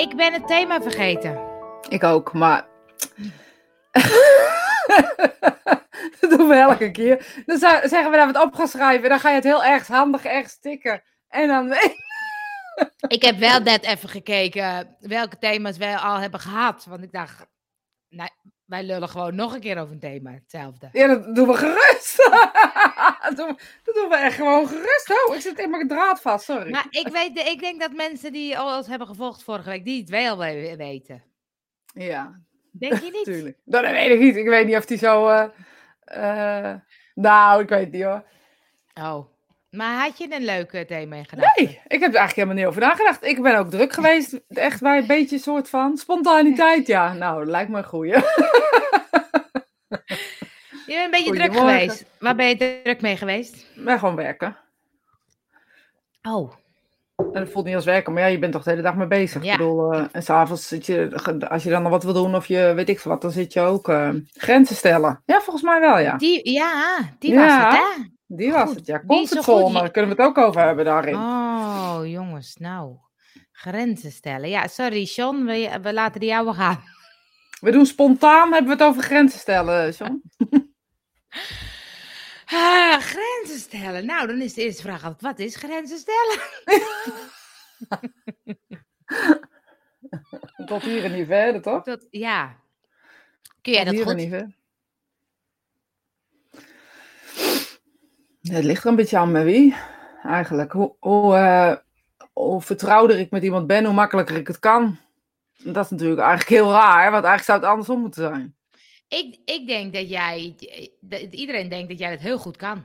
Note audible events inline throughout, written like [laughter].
Ik ben het thema vergeten. Ik ook, maar. [laughs] dat doen we elke keer. Dan zeggen we dat we het op gaan schrijven. Dan ga je het heel erg handig erg stikken. En dan. [laughs] Ik heb wel net even gekeken welke thema's wij al hebben gehad. Want ik dacht, nou, wij lullen gewoon nog een keer over een thema. Hetzelfde. Ja, dat doen we gerust. [laughs] dat, doen we, dat doen we echt gewoon gerust. Oh, ik zit in mijn draad vast, sorry. Maar ik, weet, ik denk dat mensen die ons hebben gevolgd vorige week, die het wel we- weten. Ja, Denk je niet? [laughs] tuurlijk. Dat weet ik niet. Ik weet niet of die zo. eh, eh, nou, ik weet het niet hoor. Oh. Maar had je een leuke thema gedaan? Nee, ik heb er eigenlijk helemaal niet over nagedacht. Ik ben ook druk geweest. Echt bij een beetje een soort van spontaniteit. Ja, nou, dat lijkt me een goeie. Je bent een beetje druk geweest. Waar ben je druk mee geweest? Maar gewoon werken. Oh. En dat voelt niet als werken, maar ja, je bent toch de hele dag mee bezig. Ja. Ik bedoel, eh, en s'avonds zit je, als je dan nog wat wil doen of je weet ik veel wat, dan zit je ook eh, grenzen stellen. Ja, volgens mij wel, ja. Die, ja, die Ja. was het, hè? Die was Goed, het, ja. Comfortzone, daar kunnen we het ook over hebben daarin. Oh, jongens, nou. Grenzen stellen. Ja, sorry, Sean, we, we laten die jou gaan. [laughs] We doen spontaan, hebben we het over grenzen stellen, John. [laughs] Ah, grenzen stellen. Nou, dan is de eerste vraag altijd, wat is grenzen stellen? [laughs] Tot hier en niet verder, toch? Dat, ja. Kun jij Tot dat hier en goed? niet verder. Ja, Het ligt er een beetje aan met wie, eigenlijk. Hoe, hoe, eh, hoe vertrouwder ik met iemand ben, hoe makkelijker ik het kan. Dat is natuurlijk eigenlijk heel raar, want eigenlijk zou het andersom moeten zijn. Ik, ik denk dat jij, dat iedereen denkt dat jij het heel goed kan.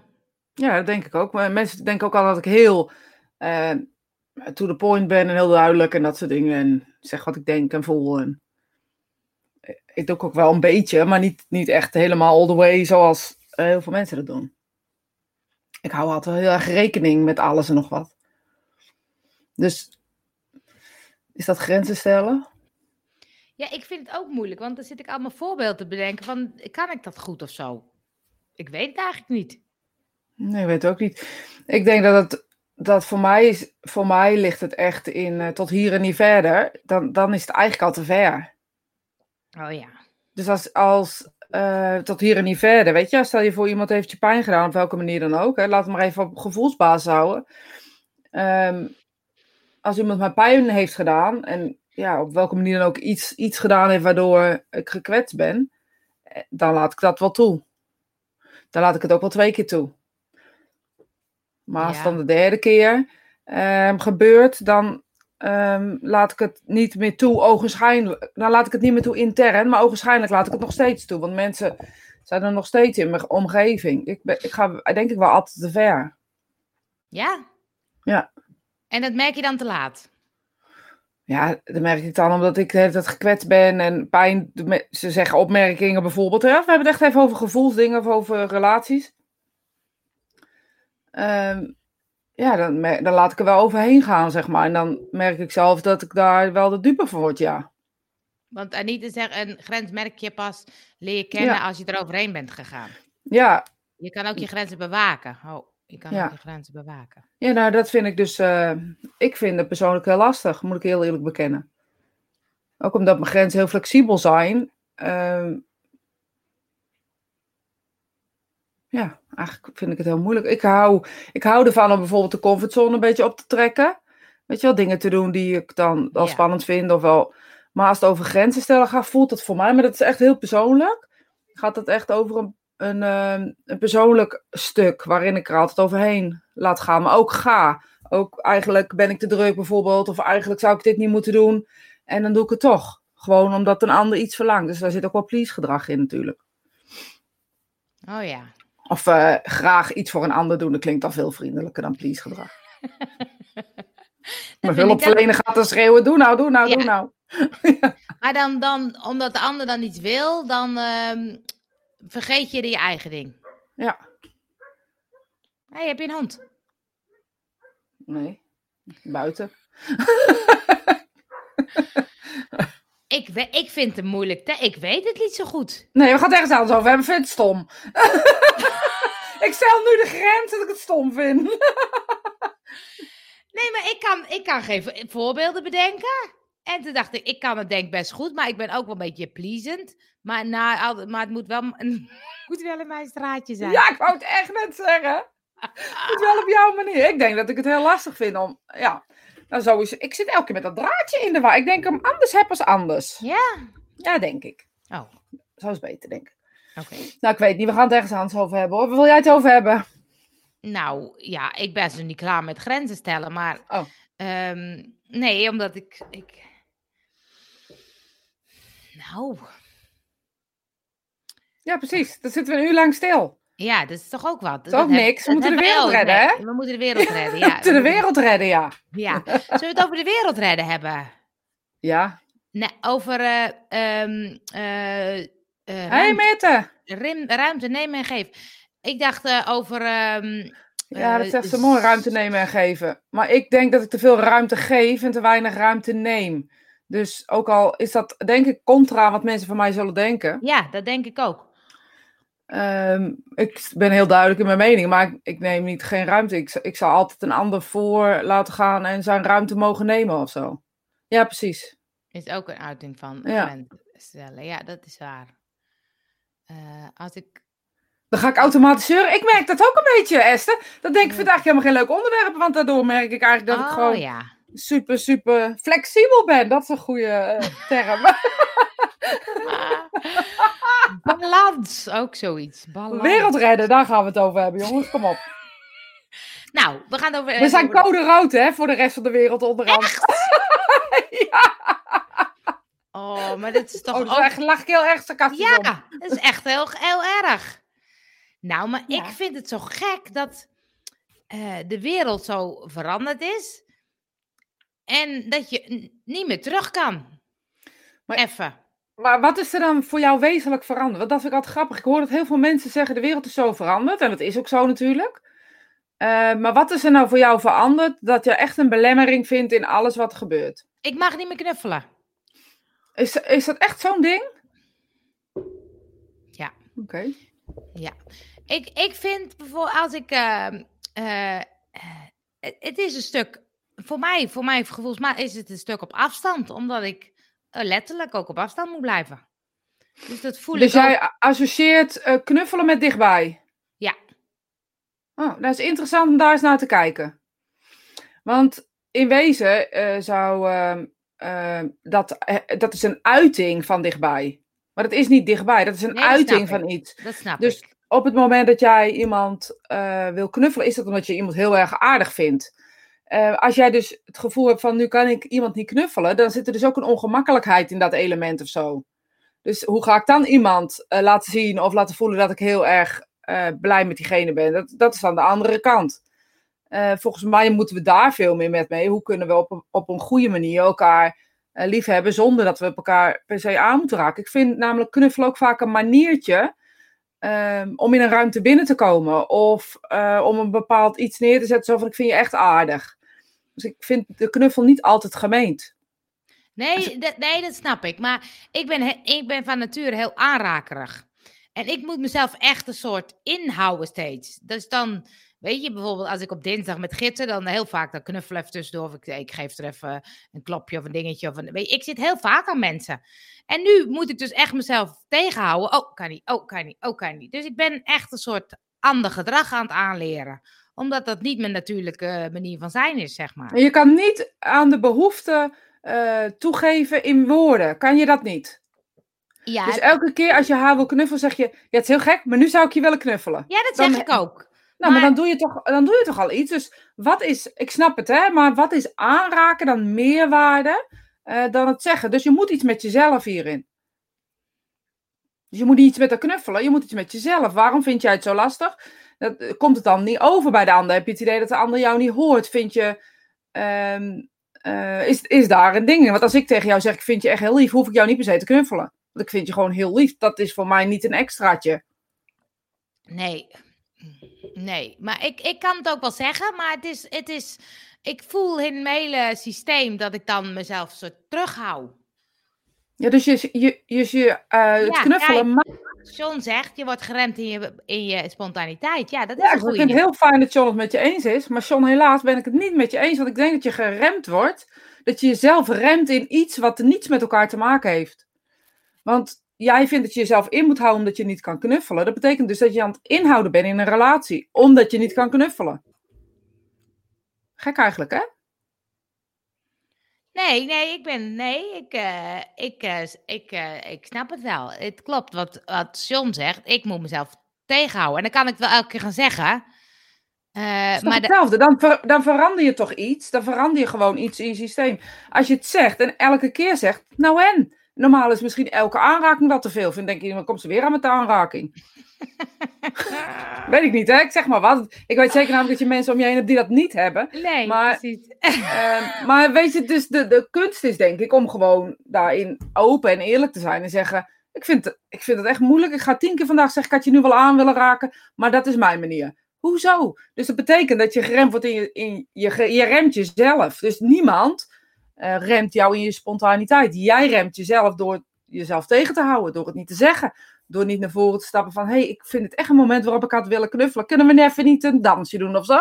Ja, dat denk ik ook. Maar mensen denken ook al dat ik heel eh, to the point ben en heel duidelijk en dat soort dingen. En zeg wat ik denk en voel. En ik doe ook wel een beetje, maar niet, niet echt helemaal all the way zoals eh, heel veel mensen dat doen. Ik hou altijd heel erg rekening met alles en nog wat. Dus is dat grenzen stellen? Ja, ik vind het ook moeilijk, want dan zit ik allemaal voorbeelden te bedenken van, kan ik dat goed of zo? Ik weet het eigenlijk niet. Nee, ik weet het ook niet. Ik denk dat het dat voor mij is, voor mij ligt het echt in eh, tot hier en niet verder. Dan, dan is het eigenlijk al te ver. Oh ja. Dus als, als eh, tot hier en niet verder, weet je, stel je voor iemand heeft je pijn gedaan, op welke manier dan ook, hè, laat het maar even op gevoelsbasis houden. Ehm, als iemand mij pijn heeft gedaan en ja, op welke manier dan ook iets, iets gedaan heeft waardoor ik gekwetst ben, eh, dan laat ik dat wel toe. Dan laat ik het ook wel twee keer toe. Maar als Ja. het dan de derde keer ehm, gebeurt, dan ehm, laat ik het niet meer toe, ogenschijnlijk. Dan laat ik het niet meer toe intern, maar ogenschijnlijk laat ik het nog steeds toe. Want mensen zijn er nog steeds in mijn omgeving. Ik, ben, ik ga denk ik wel altijd te ver. Ja? Ja. En dat merk je dan te laat? Ja, dat merk ik dan omdat ik de hele tijd gekwetst ben en pijn. Ze zeggen opmerkingen bijvoorbeeld. We hebben het echt even over gevoelsdingen of over relaties. Ehm, ja, dan, dan laat ik er wel overheen gaan, zeg maar. En dan merk ik zelf dat ik daar wel de dupe van word, ja. Want Anita zegt, een grens merk je pas leer je kennen Ja. als je er overheen bent gegaan. Ja, Je kan ook je grenzen bewaken. Oh, je kan Ja. ook je grenzen bewaken. Ja, nou, dat vind ik dus. eh, ik vind het persoonlijk heel lastig, moet ik heel eerlijk bekennen. Ook omdat mijn grenzen heel flexibel zijn. ehm, ja, eigenlijk vind ik het heel moeilijk. Ik hou, ik hou ervan om bijvoorbeeld de comfortzone een beetje op te trekken. Weet je wel, dingen te doen die ik dan wel Ja. spannend vind. Of wel. Maar als het over grenzen stellen gaat, voelt het voor mij. Maar dat is echt heel persoonlijk. Gaat het echt over een, een, ehm, een persoonlijk stuk waarin ik er altijd overheen laat gaan. Maar ook ga. Ook eigenlijk ben ik te druk bijvoorbeeld. Of eigenlijk zou ik dit niet moeten doen. En dan doe ik het toch. Gewoon omdat een ander iets verlangt. Dus daar zit ook wel please gedrag in natuurlijk. Oh ja. Of eh, graag iets voor een ander doen. Dat klinkt al veel vriendelijker dan please gedrag. [laughs] Ik hulpverlener gaat dan schreeuwen. Doe nou, doe nou, Ja. doe nou. [laughs] Maar dan, dan, omdat de ander dan iets wil, dan ehm, vergeet je je eigen ding. Ja. Hey, heb je een hond? Nee. Buiten. [laughs] Ik, we- ik vind het moeilijk. te- Ik weet het niet zo goed. Nee, we gaan het ergens anders over hebben. Vind het stom. [laughs] ik stel nu de grens dat ik het stom vind. [laughs] Nee, maar ik kan, ik kan geen vo- voorbeelden bedenken. En toen dacht ik, ik kan het denk best goed, maar ik ben ook wel een beetje pleasant. Maar, na, al- maar het moet wel, [laughs] moet wel in mijn straatje zijn. Ja, ik wou het echt net zeggen. Het wel op jouw manier. Ik denk dat ik het heel lastig vind om. Ja, nou sowieso. Ik zit elke keer met dat draadje in de war. Ik denk hem anders heb als anders. Ja? Ja, denk ik. Oh, Zo is beter, denk ik. oké. Nou, ik weet niet. We gaan het ergens anders over hebben hoor. Waar wil jij het over hebben? Nou, ja, ik ben zo niet klaar met grenzen stellen, maar... Oh. ehm, nee, omdat ik... ik... Nou, Ja, precies. Dan zitten we een uur lang stil. Ja, dat is toch ook wat. is ook niks. We moeten de wereld redden, hè? [laughs] We moeten de wereld redden, We ja. moeten de wereld redden, ja. Ja. Zullen we het over de wereld redden hebben? Ja. Nee, over eh, ehm, eh, eh, hey, ruimte, Mette. rim- ruimte nemen en geven. Ik dacht over... ehm, Ja, dat zegt ze mooi. Ruimte nemen en geven. Maar ik denk dat ik te veel ruimte geef en te weinig ruimte neem. Dus ook al is dat, denk ik, contra wat mensen van mij zullen denken. Ja, dat denk ik ook. Ehm, ik ben heel duidelijk in mijn mening, maar ik, ik neem niet geen ruimte. Ik, ik zal altijd een ander voor laten gaan en zijn ruimte mogen nemen of zo. Ja, precies. Is ook een uiting van Ja. stellen. Ja, dat is waar. Eh, als ik... Dan ga ik automatisch zeuren. Ik merk dat ook een beetje, Esther. Dan denk ik Ja. vandaag helemaal geen leuk onderwerp, want daardoor merk ik eigenlijk dat ik oh gewoon ja. super, super flexibel ben. Dat is een goede eh, term. [laughs] Balans, ook zoiets. Balans. Wereld redden, daar gaan we het over hebben, jongens. Kom op. [laughs] Nou, we gaan over... We zijn code rood, hè, voor de rest van de wereld onderhand. [laughs] ja, Oh, maar dit is toch oh, ook... echt, lag ik heel erg sarcastisch om. Ja, dat is echt heel, heel erg. Nou, maar Ja. ik vind het zo gek dat eh, de wereld zo veranderd is. En dat je niet meer terug kan. Maar- Even. Maar wat is er dan voor jou wezenlijk veranderd? Want dat vind ik altijd grappig. Ik hoor dat heel veel mensen zeggen, de wereld is zo veranderd. En dat is ook zo natuurlijk. Eh, maar wat is er nou voor jou veranderd dat je echt een belemmering vindt in alles wat gebeurt? Ik mag niet meer knuffelen. Is, is dat echt zo'n ding? Ja. Oké. Ja. Ik, ik vind bijvoorbeeld als ik. eh, het, is een stuk. Voor mij, voor mij gevoelsmatig is het een stuk op afstand. Omdat ik letterlijk ook op afstand moet blijven. Dus dat voel Dus ik ook. jij associeert eh, knuffelen met dichtbij? Ja. Oh, dat is interessant om daar eens naar te kijken. Want in wezen eh, zou ehm, ehm, dat, eh, dat is een uiting van dichtbij. Maar dat is niet dichtbij, dat is een Nee, uiting van iets. Dat snap Dus ik. op het moment dat jij iemand eh, wil knuffelen, is dat omdat je iemand heel erg aardig vindt. Eh, als jij dus het gevoel hebt van nu kan ik iemand niet knuffelen, dan zit er dus ook een ongemakkelijkheid in dat element of zo. Dus hoe ga ik dan iemand eh, laten zien of laten voelen dat ik heel erg eh, blij met diegene ben? Dat, dat is aan de andere kant. Volgens mij moeten we daar veel meer met mee. Hoe kunnen we op een, op een goede manier elkaar liefhebben zonder dat we elkaar per se aan moeten raken? Ik vind namelijk knuffelen ook vaak een maniertje ehm, om in een ruimte binnen te komen. Of om een bepaald iets neer te zetten, zo van ik vind je echt aardig. Dus ik vind de knuffel niet altijd gemeend. Nee, dat, nee, dat snap ik. Maar ik ben, ik ben van nature heel aanrakerig. En ik moet mezelf echt een soort inhouden steeds. Dus dan, weet je, bijvoorbeeld als ik op dinsdag met gidsen, dan heel vaak dan knuffel even tussendoor. Of ik, ik geef er even een klopje of een dingetje. Of een, weet je, ik zit heel vaak aan mensen. En nu moet ik dus echt mezelf tegenhouden. Oh, kan niet, oh, kan niet, oh, kan niet. Dus ik ben echt een soort ander gedrag aan het aanleren. Omdat dat niet mijn natuurlijke manier van zijn is, zeg maar. Je kan niet aan de behoefte eh, toegeven in woorden. Kan je dat niet? Ja, Dus elke keer als je haar wil knuffelen, zeg je: Ja, het is heel gek, maar nu zou ik je willen knuffelen. ja dat dan- zeg ik ook. Nou, maar, Maar- dan, doe je toch, dan doe je toch al iets. Dus wat is, ik snap het hè, maar wat is aanraken dan meerwaarde eh, dan het zeggen? Dus je moet iets met jezelf hierin. Dus je moet niet iets met haar knuffelen, je moet iets met jezelf. Waarom vind jij het zo lastig? Dat, eh, komt het dan niet over bij de ander? Heb je het idee dat de ander jou niet hoort? Vind je, ehm, eh, is, is daar een ding in? Want als ik tegen jou zeg, ik vind je echt heel lief, hoef ik jou niet per se te knuffelen. Want ik vind je gewoon heel lief. Dat is voor mij niet een extraatje. Nee. Nee, maar ik, ik kan het ook wel zeggen, maar het is, het is, ik voel in mijn hele systeem dat ik dan mezelf zo terughoud. Ja, dus je, je, je, je eh, het Ja, knuffelen kijk. maakt John zegt, je wordt geremd in je, in je spontaniteit. Ja, dat is Ja, een ik goeie. vind het heel fijn dat John het met je eens is. Maar John, helaas ben ik het niet met je eens. Want ik denk dat je geremd wordt dat je jezelf remt in iets wat niets met elkaar te maken heeft. Want jij vindt dat je jezelf in moet houden omdat je niet kan knuffelen. Dat betekent dus dat je aan het inhouden bent in een relatie, omdat je niet kan knuffelen. Gek eigenlijk, hè? Nee, nee, ik ben. Nee, ik, uh, ik, uh, ik, uh, ik snap het wel. Het klopt wat, wat John zegt. Ik moet mezelf tegenhouden. En dan kan ik wel elke keer gaan zeggen. Uh, maar hetzelfde. Dan, ver, dan verander je toch iets. Dan verander je gewoon iets in je systeem. Als je het zegt en elke keer zegt, nou en? Normaal is misschien elke aanraking wat te veel. Vind denk je, dan komt ze weer aan met de aanraking. [laughs] weet ik niet, hè? Ik zeg maar wat. Ik weet zeker namelijk dat je mensen om je heen hebt die dat niet hebben. Nee, maar, precies. uh, [laughs] maar weet je, dus de, de kunst is denk ik om gewoon daarin open en eerlijk te zijn en zeggen... Ik vind, ik vind het echt moeilijk. Ik ga tien keer vandaag zeggen, ik had je nu wel aan willen raken. Maar dat is mijn manier. Hoezo? Dus dat betekent dat je geremd wordt in je, in je, je remt jezelf. Dus niemand uh, remt jou in je spontaniteit. Jij remt jezelf door jezelf tegen te houden, door het niet te zeggen. Door niet naar voren te stappen van, hé, hey, ik vind het echt een moment waarop ik had willen knuffelen. Kunnen we even niet een dansje doen of zo?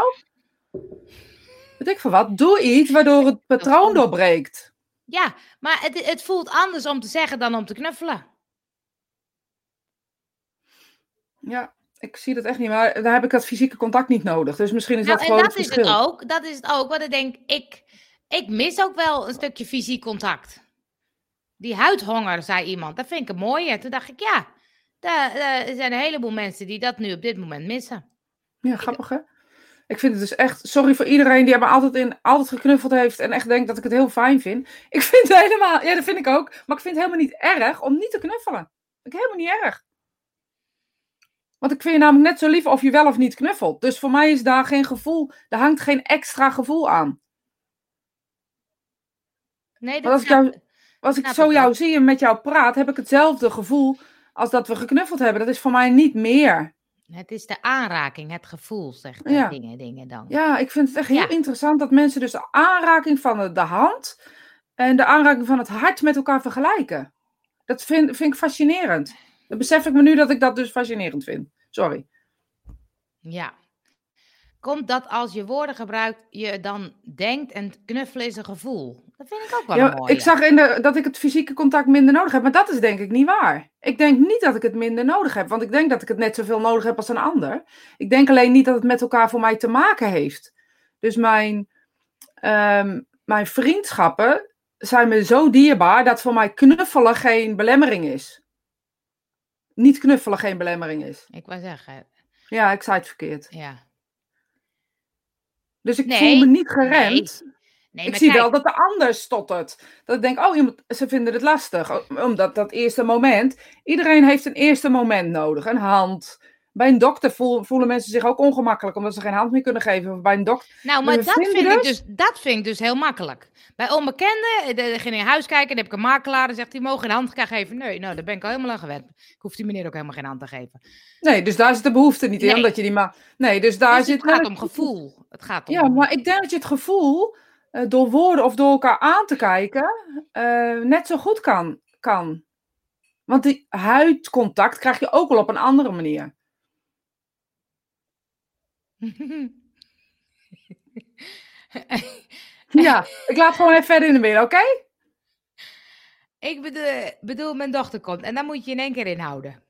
Weet ik van wat? Doe iets waardoor het patroon doorbreekt. Ja, maar het, het voelt anders om te zeggen dan om te knuffelen. Ja, ik zie dat echt niet, maar daar heb ik dat fysieke contact niet nodig. Dus misschien is nou, dat gewoon en dat het is verschil. het ook. Dat is het ook. Want ik denk, ik, ik mis ook wel een stukje fysiek contact. Die huidhonger, zei iemand. Dat vind ik een mooie. Toen dacht ik, ja, er zijn een heleboel mensen die dat nu op dit moment missen. Ja, grappig hè? Ik vind het dus echt, sorry voor iedereen die me altijd, in, altijd geknuffeld heeft en echt denkt dat ik het heel fijn vind. Ik vind het helemaal, ja dat vind ik ook, maar ik vind het helemaal niet erg om niet te knuffelen. Ik helemaal niet erg. Want ik vind je namelijk net zo lief of je wel of niet knuffelt. Dus voor mij is daar geen gevoel, er hangt geen extra gevoel aan. Nee, dat als ik, jou, als ik zo jou zie en met jou praat, heb ik hetzelfde gevoel als dat we geknuffeld hebben. Dat is voor mij niet meer. Het is de aanraking, het gevoel, zegt ja. dingen, dingen dan. Ja, ik vind het echt heel ja. interessant dat mensen dus de aanraking van de hand en de aanraking van het hart met elkaar vergelijken. Dat vind, vind ik fascinerend. Dan besef ik me nu dat ik dat dus fascinerend vind. Sorry. Ja. Komt dat als je woorden gebruikt, je dan denkt en knuffelen is een gevoel? Dat vind ik ook wel ja, mooi. Ik zag in de, dat ik het fysieke contact minder nodig heb, maar dat is denk ik niet waar. Ik denk niet dat ik het minder nodig heb, want ik denk dat ik het net zoveel nodig heb als een ander. Ik denk alleen niet dat het met elkaar voor mij te maken heeft. Dus mijn, um, mijn vriendschappen zijn me zo dierbaar dat voor mij knuffelen geen belemmering is niet knuffelen geen belemmering is. Ik wou zeggen. Ja, ik zei het verkeerd. Ja. Dus ik Nee, voel me niet geremd. Nee, nee ik zie kijk, wel dat de ander stottert. Dat ik denk, oh, iemand, ze vinden het lastig. Omdat dat eerste moment, iedereen heeft een eerste moment nodig. Een hand. Bij een dokter voel- voelen mensen zich ook ongemakkelijk omdat ze geen hand meer kunnen geven. Of bij een dokter. Nou, maar dat vind, ik dus- dus, dat vind ik dus heel makkelijk. Bij onbekenden, de, ging in huis kijken, dan heb ik een makelaar, dan zegt hij, mogen een hand gaan geven? Nee, nou, daar ben ik al helemaal aan gewend. Ik hoef die meneer ook helemaal geen hand te geven. Nee, dus daar zit de behoefte niet in. Nee. Omdat je die ma nee, dus daar Dus zit het gaat om gevoel. Het gaat om... Ja, maar ik denk dat je het gevoel eh, door woorden of door elkaar aan te kijken eh, net zo goed kan, kan. Want die huidcontact krijg je ook wel op een andere manier. [laughs] Ja, ik laat gewoon even verder in de midden, oké? ik bedoel, bedoel, mijn dochter komt en dan moet je in één keer inhouden.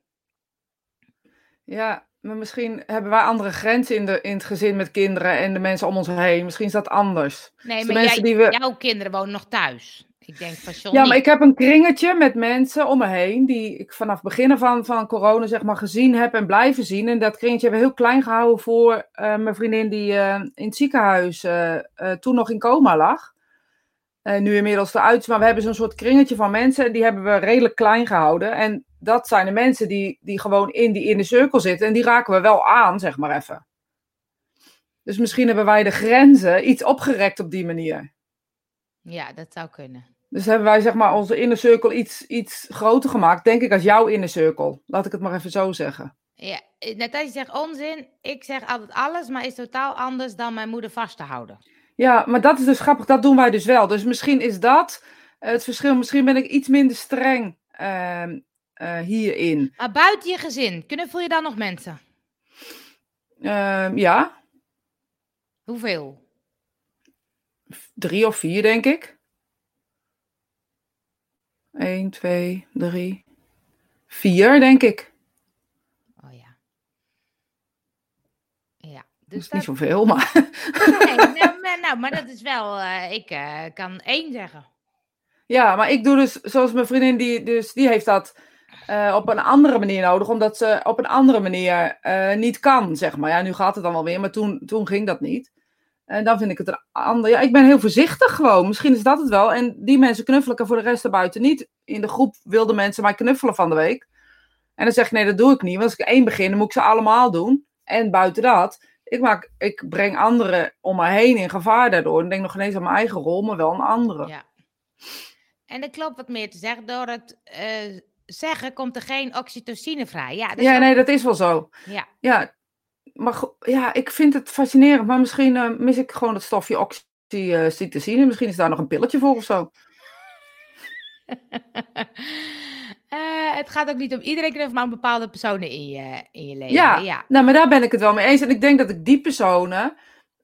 Ja, maar misschien hebben wij andere grenzen in, de, in het gezin met kinderen en de mensen om ons heen. Misschien is dat anders. Nee, Dus maar jij, we- jouw kinderen wonen nog thuis. Ik denk van Ja, maar ik heb een kringetje met mensen om me heen die ik vanaf het begin van, van corona zeg maar gezien heb en blijven zien. En dat kringetje hebben we heel klein gehouden voor eh, mijn vriendin die eh, in het ziekenhuis eh, toen nog in coma lag. Nu inmiddels eruit is, maar we hebben zo'n soort kringetje van mensen en die hebben we redelijk klein gehouden. En dat zijn de mensen die, die gewoon in die inner cirkel zitten en die raken we wel aan, zeg maar even. Dus misschien hebben wij de grenzen iets opgerekt op die manier. Ja, dat zou kunnen. Dus hebben wij zeg maar onze inner cirkel iets, iets groter gemaakt, denk ik, als jouw inner cirkel. Laat ik het maar even zo zeggen. Ja, eh, Natasja zegt onzin. Ik zeg altijd alles, maar is totaal anders dan mijn moeder vast te houden. Ja, maar dat is dus grappig, dat doen wij dus wel. Dus misschien is dat het verschil. Misschien ben ik iets minder streng ehm, eh, hierin. Maar buiten je gezin, knuffel je dan nog mensen? Ehm, ja, Hoeveel? drie of vier denk ik. 1, 2, 3, 4, denk ik. Oh ja. Ja. Dat Dus is niet dat, zoveel, maar... nee, nou, maar, nou, maar dat is wel, eh, ik eh, kan één zeggen. Ja, maar ik doe dus, zoals mijn vriendin, die, dus, die heeft dat eh, op een andere manier nodig, omdat ze op een andere manier niet kan, zeg maar. Ja, nu gaat het dan wel weer, maar toen, toen ging dat niet. En dan vind ik het een ander. Ja, ik ben heel voorzichtig gewoon. Misschien is dat het wel. En die mensen knuffelen ik voor de rest daarbuiten niet. In de groep wilden mensen mij knuffelen van de week. En dan zeg ik, nee, dat doe ik niet. Want als ik één begin, dan moet ik ze allemaal doen. En buiten dat, ik, maak, ik breng anderen om me heen in gevaar daardoor. Ik denk nog geen eens aan mijn eigen rol, maar wel een andere. Ja. En er klopt wat meer te zeggen. Door het eh, zeggen komt er geen oxytocine vrij. Ja, dat Ja, ook- nee, dat is wel zo. ja. Ja, maar ja, ik vind het fascinerend. Maar misschien eh, mis ik gewoon het stofje oxytocine. Misschien is daar nog een pilletje voor of zo. [laughs] Eh, het gaat ook niet om iedereen maar om bepaalde personen in je, in je leven. Ja. ja. Nou, maar daar ben ik het wel mee eens. En ik denk dat ik die personen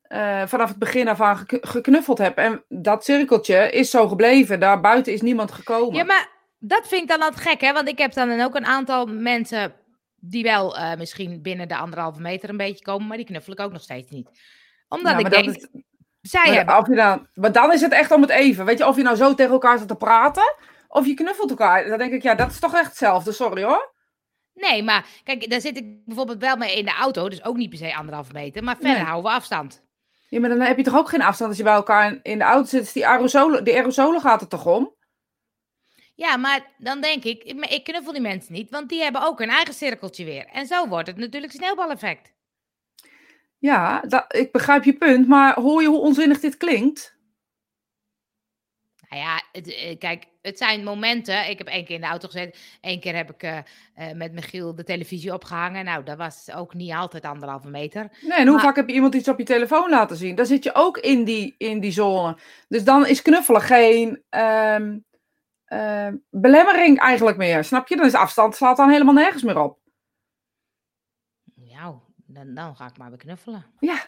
eh, vanaf het begin af aan gek- geknuffeld heb. En dat cirkeltje is zo gebleven. Daar buiten is niemand gekomen. Ja, maar dat vind ik dan altijd gek, hè? Want ik heb dan ook een aantal mensen die wel eh, misschien binnen de anderhalve meter een beetje komen, maar die knuffel ik ook nog steeds niet. Omdat Ja, ik denk, is- zij maar, hebben... of je dan, maar dan is het echt om het even. Weet je, of je nou zo tegen elkaar zit te praten. Of je knuffelt elkaar. Dan denk ik, ja, dat is toch echt hetzelfde. Sorry hoor. Nee, maar kijk, daar zit ik bijvoorbeeld wel mee in de auto, dus ook niet per se anderhalve meter, maar verder Nee. houden we afstand. Ja, maar dan heb je toch ook geen afstand als je bij elkaar in- de auto zit. Die aerosolen, die aerosolen gaat het toch om? Ja, maar dan denk ik, ik, knuffel die mensen niet, want die hebben ook hun eigen cirkeltje weer. En zo wordt het natuurlijk sneeuwbaleffect. Ja, dat, ik begrijp je punt. Maar hoor je hoe onzinnig dit klinkt? Nou ja, het, eh, kijk, het zijn momenten. Ik heb één keer in de auto gezeten. Eén keer heb ik eh, met Michiel de televisie opgehangen. Nou, dat was ook niet altijd anderhalve meter. Nee, en hoe Maar- vaak heb je iemand iets op je telefoon laten zien? Dan zit je ook in die, in die zone. Dus dan is knuffelen geen ehm, ehm, belemmering eigenlijk meer. Snap je? Dan is afstand slaat dan helemaal nergens meer op. Nou, dan, dan ga ik maar weer knuffelen. Ja.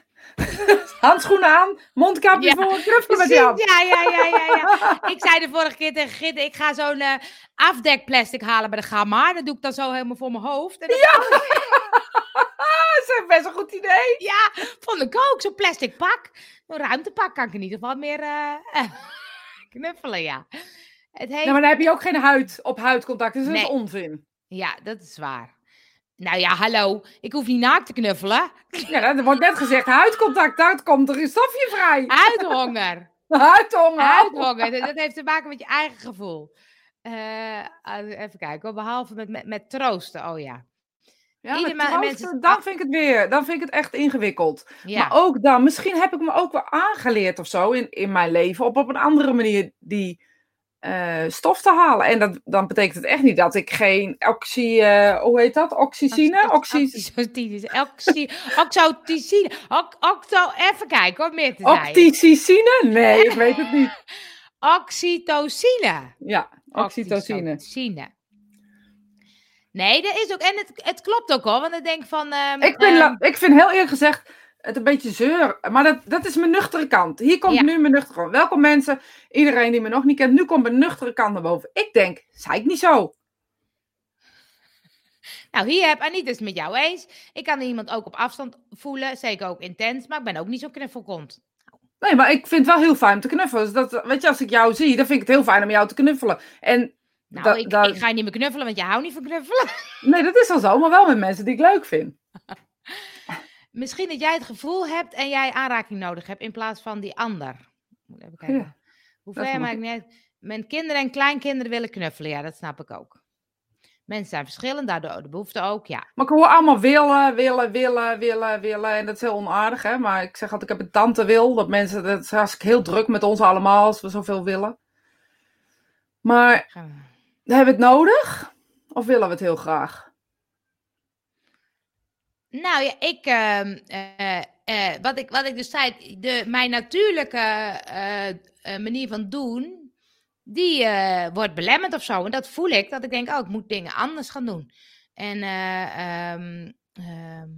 [laughs] Handschoenen aan, mondkapje Ja, voor, knuffelen met hand. ja, ja, ja, ja, ja. [laughs] Ik zei de vorige keer tegen Gitte, ik ga zo'n eh, afdekplastic halen bij de Gamma. Dat doe ik dan zo helemaal voor mijn hoofd. En dat [laughs] Dat is best een goed idee. Ja, vond ik ook. Zo'n plastic pak. Een ruimtepak kan ik in ieder geval meer eh, knuffelen, ja. Het heeft... Ja, maar dan heb je ook geen huid op huidcontact. Dus dat is onzin. Ja, dat is waar. Nou ja, hallo. Ik hoef niet naakt te knuffelen. Ja, er wordt net gezegd huidcontact. Daar komt er een stofje vrij. Huidhonger. [laughs] Huidhonger. Huidhonger. Dat dat heeft te maken met je eigen gevoel. Eh, even kijken. Behalve met, met, met troosten. Oh ja. Ja, Ieder met troosten, mensen- dan vind ik het weer. Dan vind ik het echt ingewikkeld. Ja. Maar ook dan, misschien heb ik me ook wel aangeleerd of zo in, in mijn leven. Op, op een andere manier die eh, stof te halen. En dat, dan betekent het echt niet dat ik geen oxy... eh, hoe heet dat? Oxycine? Oxy, Oxytocine. Oxy, octo, even kijken hoor, meer te. Octicicine? Nee, ik weet het niet. [laughs] Oxytocine. Ja, oxytocine. Oxytocine. Nee, dat is ook. En het, het klopt ook al, want ik denk van. ehm, Ik vind, ehm, ik vind heel eerlijk gezegd het een beetje zeur. Maar dat, dat is mijn nuchtere kant. Hier komt Ja. nu mijn nuchtere kant. Welkom mensen, iedereen die me nog niet kent. Nu komt mijn nuchtere kant naar boven. Ik denk, zei ik niet zo. Nou, hier heb Anita het met jou eens. Ik kan iemand ook op afstand voelen, zeker ook intens, maar ik ben ook niet zo'n knuffelkont. Nee, maar ik vind het wel heel fijn om te knuffelen. Dus dat, weet je, als ik jou zie, dan vind ik het heel fijn om jou te knuffelen. En Nou, Da- ik, ga je niet meer knuffelen, want je houdt niet van knuffelen. nee, dat is al zo, maar wel met mensen die ik leuk vind. [laughs] Misschien dat jij het gevoel hebt en jij aanraking nodig hebt in plaats van die ander. Moet even kijken. Ja, Hoe ver maakt niet uit. Mijn kinderen en kleinkinderen willen knuffelen, ja, dat snap ik ook. Mensen zijn verschillend, daardoor de behoefte ook, ja. Maar ik hoor allemaal willen, willen, willen, willen, willen. En dat is heel onaardig, hè. Maar ik zeg altijd, ik heb een tante wil. Dat mensen, dat is hartstikke heel druk met ons allemaal, als we zoveel willen. Maar hebben we het nodig? Of willen we het heel graag? Nou ja, ik, ehm, eh, eh, wat ik, wat ik dus zei, de, mijn natuurlijke eh, manier van doen, die wordt belemmerd of zo. En dat voel ik, dat ik denk, oh, ik moet dingen anders gaan doen. En eh, ehm, ehm,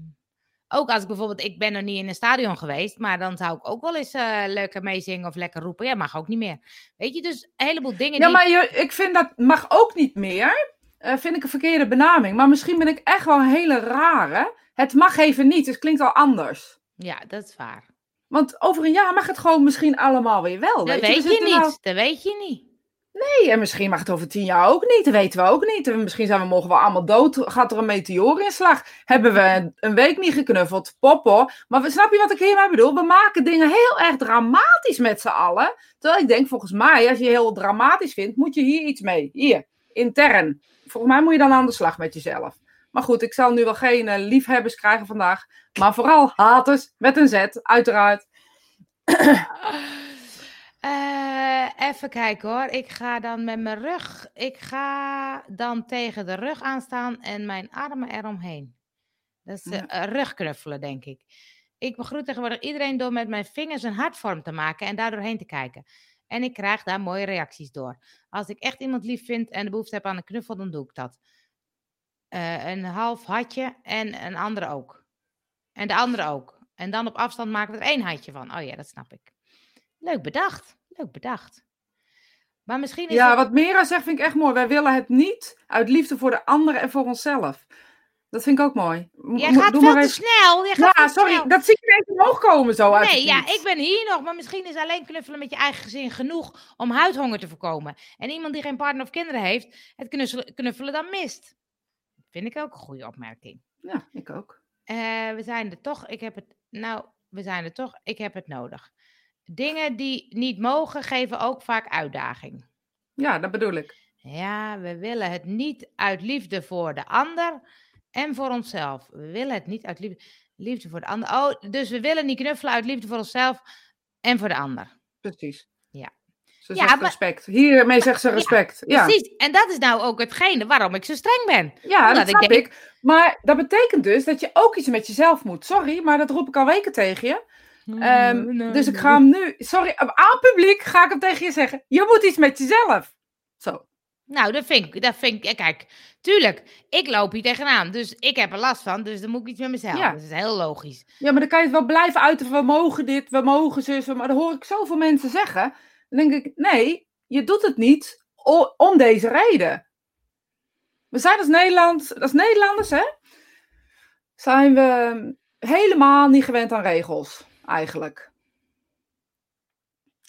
Ook als ik bijvoorbeeld, ik ben nog niet in een stadion geweest, maar dan zou ik ook wel eens uh, lekker meezingen of lekker roepen. Ja, mag ook niet meer. Weet je, dus een heleboel dingen. Ja, maar je, ik vind dat mag ook niet meer. Uh, vind ik een verkeerde benaming. Maar misschien ben ik echt wel een hele rare. Het mag even niet, het klinkt al anders. Ja, dat is waar. Want over een jaar mag het gewoon misschien allemaal weer wel. Dat weet, weet je, je niet. Nou... Dat weet je niet. Nee, en misschien mag het over tien jaar ook niet. Dat weten we ook niet. En misschien zijn we morgen wel allemaal dood. Gaat er een meteorinslag? Hebben we een week niet geknuffeld? Popo. Maar we, snap je wat ik hiermee bedoel? We maken dingen heel erg dramatisch met z'n allen. Terwijl ik denk, volgens mij, als je heel dramatisch vindt, moet je hier iets mee. Hier, intern. Volgens mij moet je dan aan de slag met jezelf. Maar goed, ik zal nu wel geen uh, liefhebbers krijgen vandaag. Maar vooral haters met een Z, uiteraard. Uh, even kijken hoor. Ik ga dan met mijn rug. Ik ga dan tegen de rug aanstaan en mijn armen eromheen. Dat is uh, rugknuffelen, denk ik. Ik begroet tegenwoordig iedereen door met mijn vingers een hartvorm te maken en daardoorheen te kijken. En ik krijg daar mooie reacties door. Als ik echt iemand lief vind en de behoefte heb aan een knuffel, dan doe ik dat. Uh, een half hartje en een andere ook. En de andere ook. En dan op afstand maken we er één hartje van. Oh ja, dat snap ik. Leuk bedacht. Leuk bedacht. Maar misschien is ja, het... wat Mera zegt vind ik echt mooi. Wij willen het niet uit liefde voor de anderen en voor onszelf. Dat vind ik ook mooi. Jij gaat veel te snel. Jij gaat ja, sorry. Snel. Dat zie ik even omhoog komen zo uit Nee, ja, ik ben hier nog. Maar misschien is alleen knuffelen met je eigen gezin genoeg om huidhonger te voorkomen. En iemand die geen partner of kinderen heeft, het knuffelen, knuffelen dan mist. Vind ik ook een goede opmerking. Ja, ik ook. Uh, we zijn er toch. Ik heb het. Nou, we zijn er toch. Ik heb het nodig. Dingen die niet mogen, geven ook vaak uitdaging. Ja, dat bedoel ik. Ja, we willen het niet uit liefde voor de ander en voor onszelf. We willen het niet uit liefde, liefde voor de ander. Oh, dus we willen niet knuffelen uit liefde voor onszelf en voor de ander. Precies. Ja. Ze ja, zegt maar, respect. Hiermee zegt ze respect. Ja, precies. En dat is nou ook hetgene waarom ik zo streng ben. Ja, Omdat dat snap ik, denk... ik. Maar dat betekent dus dat je ook iets met jezelf moet. Sorry, maar dat roep ik al weken tegen je. Um, dus ik ga hem nu, sorry, aan publiek ga ik hem tegen je zeggen. Je moet iets met jezelf. Zo. Nou, dat vind ik, dat vind ik, kijk, tuurlijk, ik loop hier tegenaan, dus ik heb er last van, dus dan moet ik iets met mezelf. Ja. Dat is heel logisch. Ja, maar dan kan je het wel blijven uiten, we mogen dit, we mogen zus, maar dan hoor ik zoveel mensen zeggen. Dan denk ik, nee, je doet het niet om deze reden. We zijn als, Nederland, als Nederlanders, hè, zijn we helemaal niet gewend aan regels eigenlijk.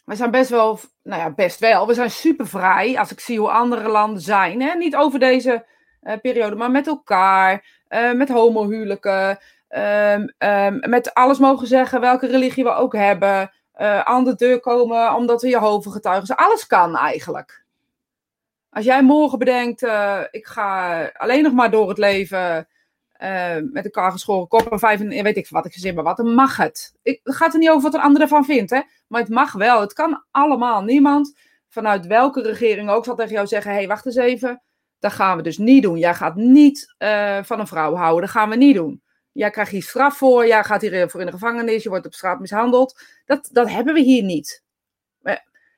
We zijn best wel, nou ja, best wel. We zijn super vrij als ik zie hoe andere landen zijn. Hè? Niet over deze uh, periode, maar met elkaar, uh, met homohuwelijken, uh, met alles mogen zeggen, welke religie we ook hebben. Uh, aan de deur komen omdat we Jehovah getuigen. Alles kan eigenlijk. Als jij morgen bedenkt, ik ga alleen nog maar door het leven uh, met elkaar geschoren kop en vijf en weet ik wat ik gezin maar wat, dan mag het. Ik, het gaat er niet over wat een ander ervan vindt, hè? maar het mag wel. Het kan allemaal. Niemand vanuit welke regering ook zal tegen jou zeggen: hé, hey, wacht eens even, dat gaan we dus niet doen. Jij gaat niet uh, van een vrouw houden, dat gaan we niet doen. Jij krijgt hier straf voor, jij gaat hiervoor in de gevangenis, je wordt op straat mishandeld. Dat, dat hebben we hier niet.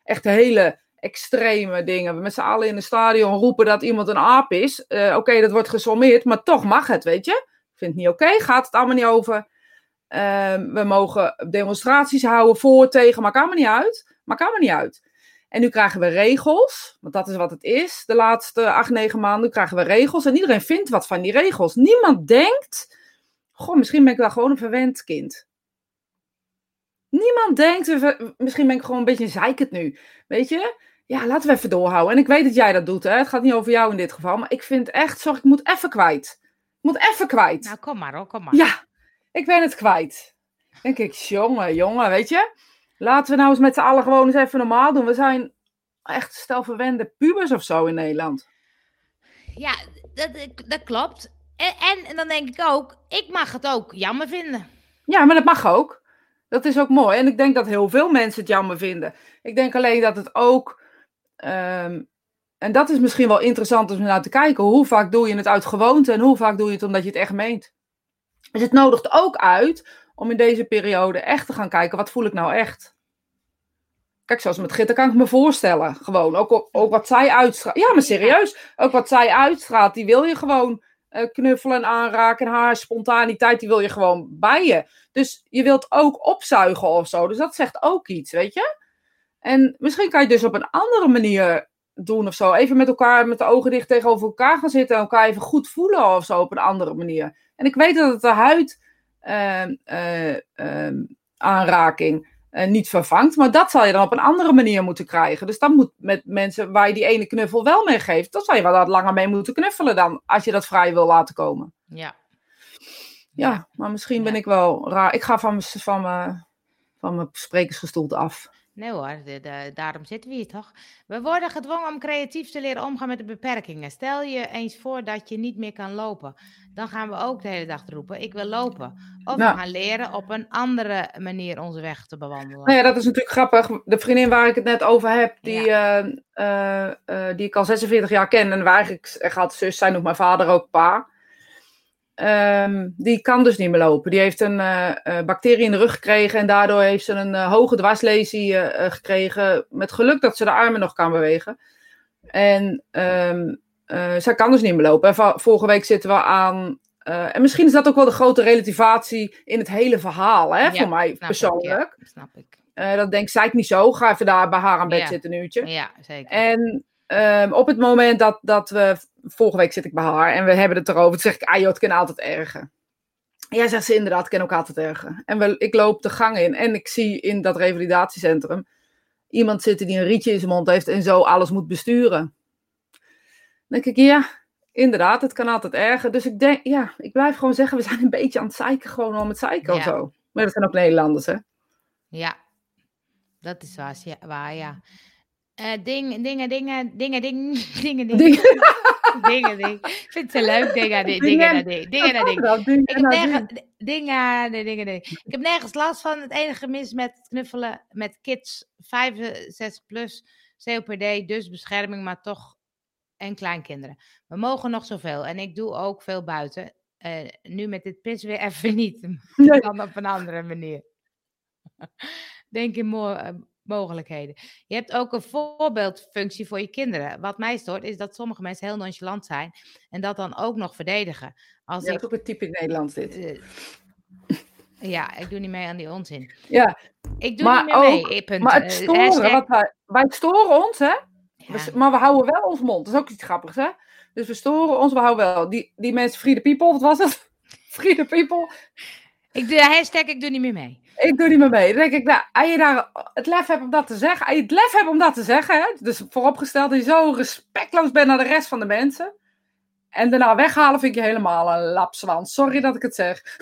Echt hele extreme dingen. We met z'n allen in een stadion roepen dat iemand een aap is. Uh, oké, dat wordt gesommeerd, maar toch mag het, weet je? Ik vind het niet oké, gaat het allemaal niet over. Uh, we mogen demonstraties houden voor, tegen, maakt allemaal niet uit. Maakt allemaal niet uit. En nu krijgen we regels, want dat is wat het is. De laatste acht, negen maanden krijgen we regels. En iedereen vindt wat van die regels. Niemand denkt, goh, misschien ben ik wel gewoon een verwend kind. Niemand denkt, misschien ben ik gewoon een beetje zeikend nu. Weet je? Ja, laten we even doorhouden. En ik weet dat jij dat doet, hè. Het gaat niet over jou in dit geval. Maar ik vind echt, zorg, ik moet even kwijt. Ik moet even kwijt. Nou, kom maar hoor, kom maar. Ja, ik ben het kwijt. Denk ik, jongen, jongen, weet je. Laten we nou eens met z'n allen gewoon eens even normaal doen. We zijn echt stelverwende pubers of zo in Nederland. Ja, dat, dat klopt. En, en, en dan denk ik ook, ik mag het ook jammer vinden. Ja, maar dat mag ook. Dat is ook mooi. En ik denk dat heel veel mensen het jammer vinden. Ik denk alleen dat het ook. Um, en dat is misschien wel interessant om naar te kijken. Hoe vaak doe je het uit gewoonte en hoe vaak doe je het omdat je het echt meent? Dus het nodigt ook uit om in deze periode echt te gaan kijken. Wat voel ik nou echt? Kijk, zoals met Gitter kan ik me voorstellen. Gewoon, ook, ook wat zij uitstraalt. Ja, maar serieus. Ook wat zij uitstraalt, die wil je gewoon knuffelen en aanraken. En haar spontaniteit, die wil je gewoon bij je. Dus je wilt ook opzuigen of zo. Dus dat zegt ook iets, weet je? En misschien kan je dus op een andere manier doen of zo. Even met elkaar, met de ogen dicht tegenover elkaar gaan zitten. En elkaar even goed voelen of zo op een andere manier. En ik weet dat het de huid ehm, eh, ehm, aanraking uh, niet vervangt. Maar dat zal je dan op een andere manier moeten krijgen. Dus dan moet met mensen waar je die ene knuffel wel mee geeft. Dan zal je wel wat langer mee moeten knuffelen dan. Als je dat vrij wil laten komen. Ja. Ja, maar misschien ben ik wel raar. Ik ga van mijn, van mijn, van mijn sprekersgestoelte af. Nee hoor, de, de, daarom zitten we hier toch? We worden gedwongen om creatief te leren omgaan met de beperkingen. Stel je eens voor dat je niet meer kan lopen. Dan gaan we ook de hele dag roepen, ik wil lopen. Of Nou. we gaan leren op een andere manier onze weg te bewandelen. Nou ja, dat is natuurlijk grappig. De vriendin waar ik het net over heb, die, eh, eh, eh, die ik al 46 jaar ken. En waar eigenlijk had zus zijn, ook mijn vader ook pa. Ehm, die kan dus niet meer lopen. Die heeft een eh, eh, bacterie in de rug gekregen. En daardoor heeft ze een eh, hoge dwarslesie gekregen. Met geluk dat ze de armen nog kan bewegen. En eh, zij kan dus niet meer lopen. En vorige week zitten we aan. en misschien is dat ook wel de grote relativatie in het hele verhaal, hè, Ja, voor mij Snap ik, ja, persoonlijk. snap ik. Dat denkt zij niet zo. Ga even daar bij haar aan bed Ja. zitten een uurtje. Ja, zeker. En ehm, op het moment dat, dat we... Vorige week zit ik bij haar en we hebben het erover. Toen zeg ik, ah joh, het kan altijd erger. Ja, zegt ze inderdaad, het kan ook altijd erger. En we, ik loop de gang in en ik zie in dat revalidatiecentrum... iemand zitten die een rietje in zijn mond heeft en zo alles moet besturen. Dan denk ik, ja, inderdaad, het kan altijd erger. Dus ik denk, ja, ik blijf gewoon zeggen, we zijn een beetje aan het zeiken, gewoon om het zeiken of zo. Maar dat zijn ook Nederlanders, hè? Ja, dat is waar, ja, Eh, ding, dingen, dingen, dingen, ding, [laughs] dingen, dingen, Dingen. dingen, ding. Ik vind het zo leuk, dingen, ding, dingen, naar ding, dingen, ding. Dat ding Ik en heb dat ding. nergens, dingen, nee, dingen, dingen. Ik heb nergens last van. Het enige mis met knuffelen met kids 5, 6 plus, COPD, dus bescherming, maar toch en kleinkinderen. We mogen nog zoveel en ik doe ook veel buiten. Eh, nu met dit pis weer even niet, Nee. dan op een andere manier. [laughs] Denk in mo- eh, mogelijkheden. Je hebt ook een voorbeeldfunctie voor je kinderen. Wat mij stoort is dat sommige mensen heel nonchalant zijn en dat dan ook nog verdedigen. Als Ja, ik ook een typisch Nederlands dit. eh, ja, ik doe niet mee aan die onzin. Ja, Ik doe Maar niet meer mee. ook- eh, punt. maar het Eh, storen, hashtag- wat wij, wij storen ons, hè? ja. Dus- maar we houden wel ons mond. Dat is ook iets grappigs, hè? Dus we storen ons, we houden wel. Die, die mensen, Free the People, wat was het? [laughs] Free the People. Ik doe hashtag, ik doe niet meer mee. Ik doe niet meer mee. Dan denk ik, nou, als je daar het lef hebt om dat te zeggen, als je het lef hebt om dat te zeggen, hè? Dus vooropgesteld dat je zo respectloos bent naar de rest van de mensen. En daarna weghalen vind ik je helemaal een lapswans. Sorry dat ik het zeg. [laughs]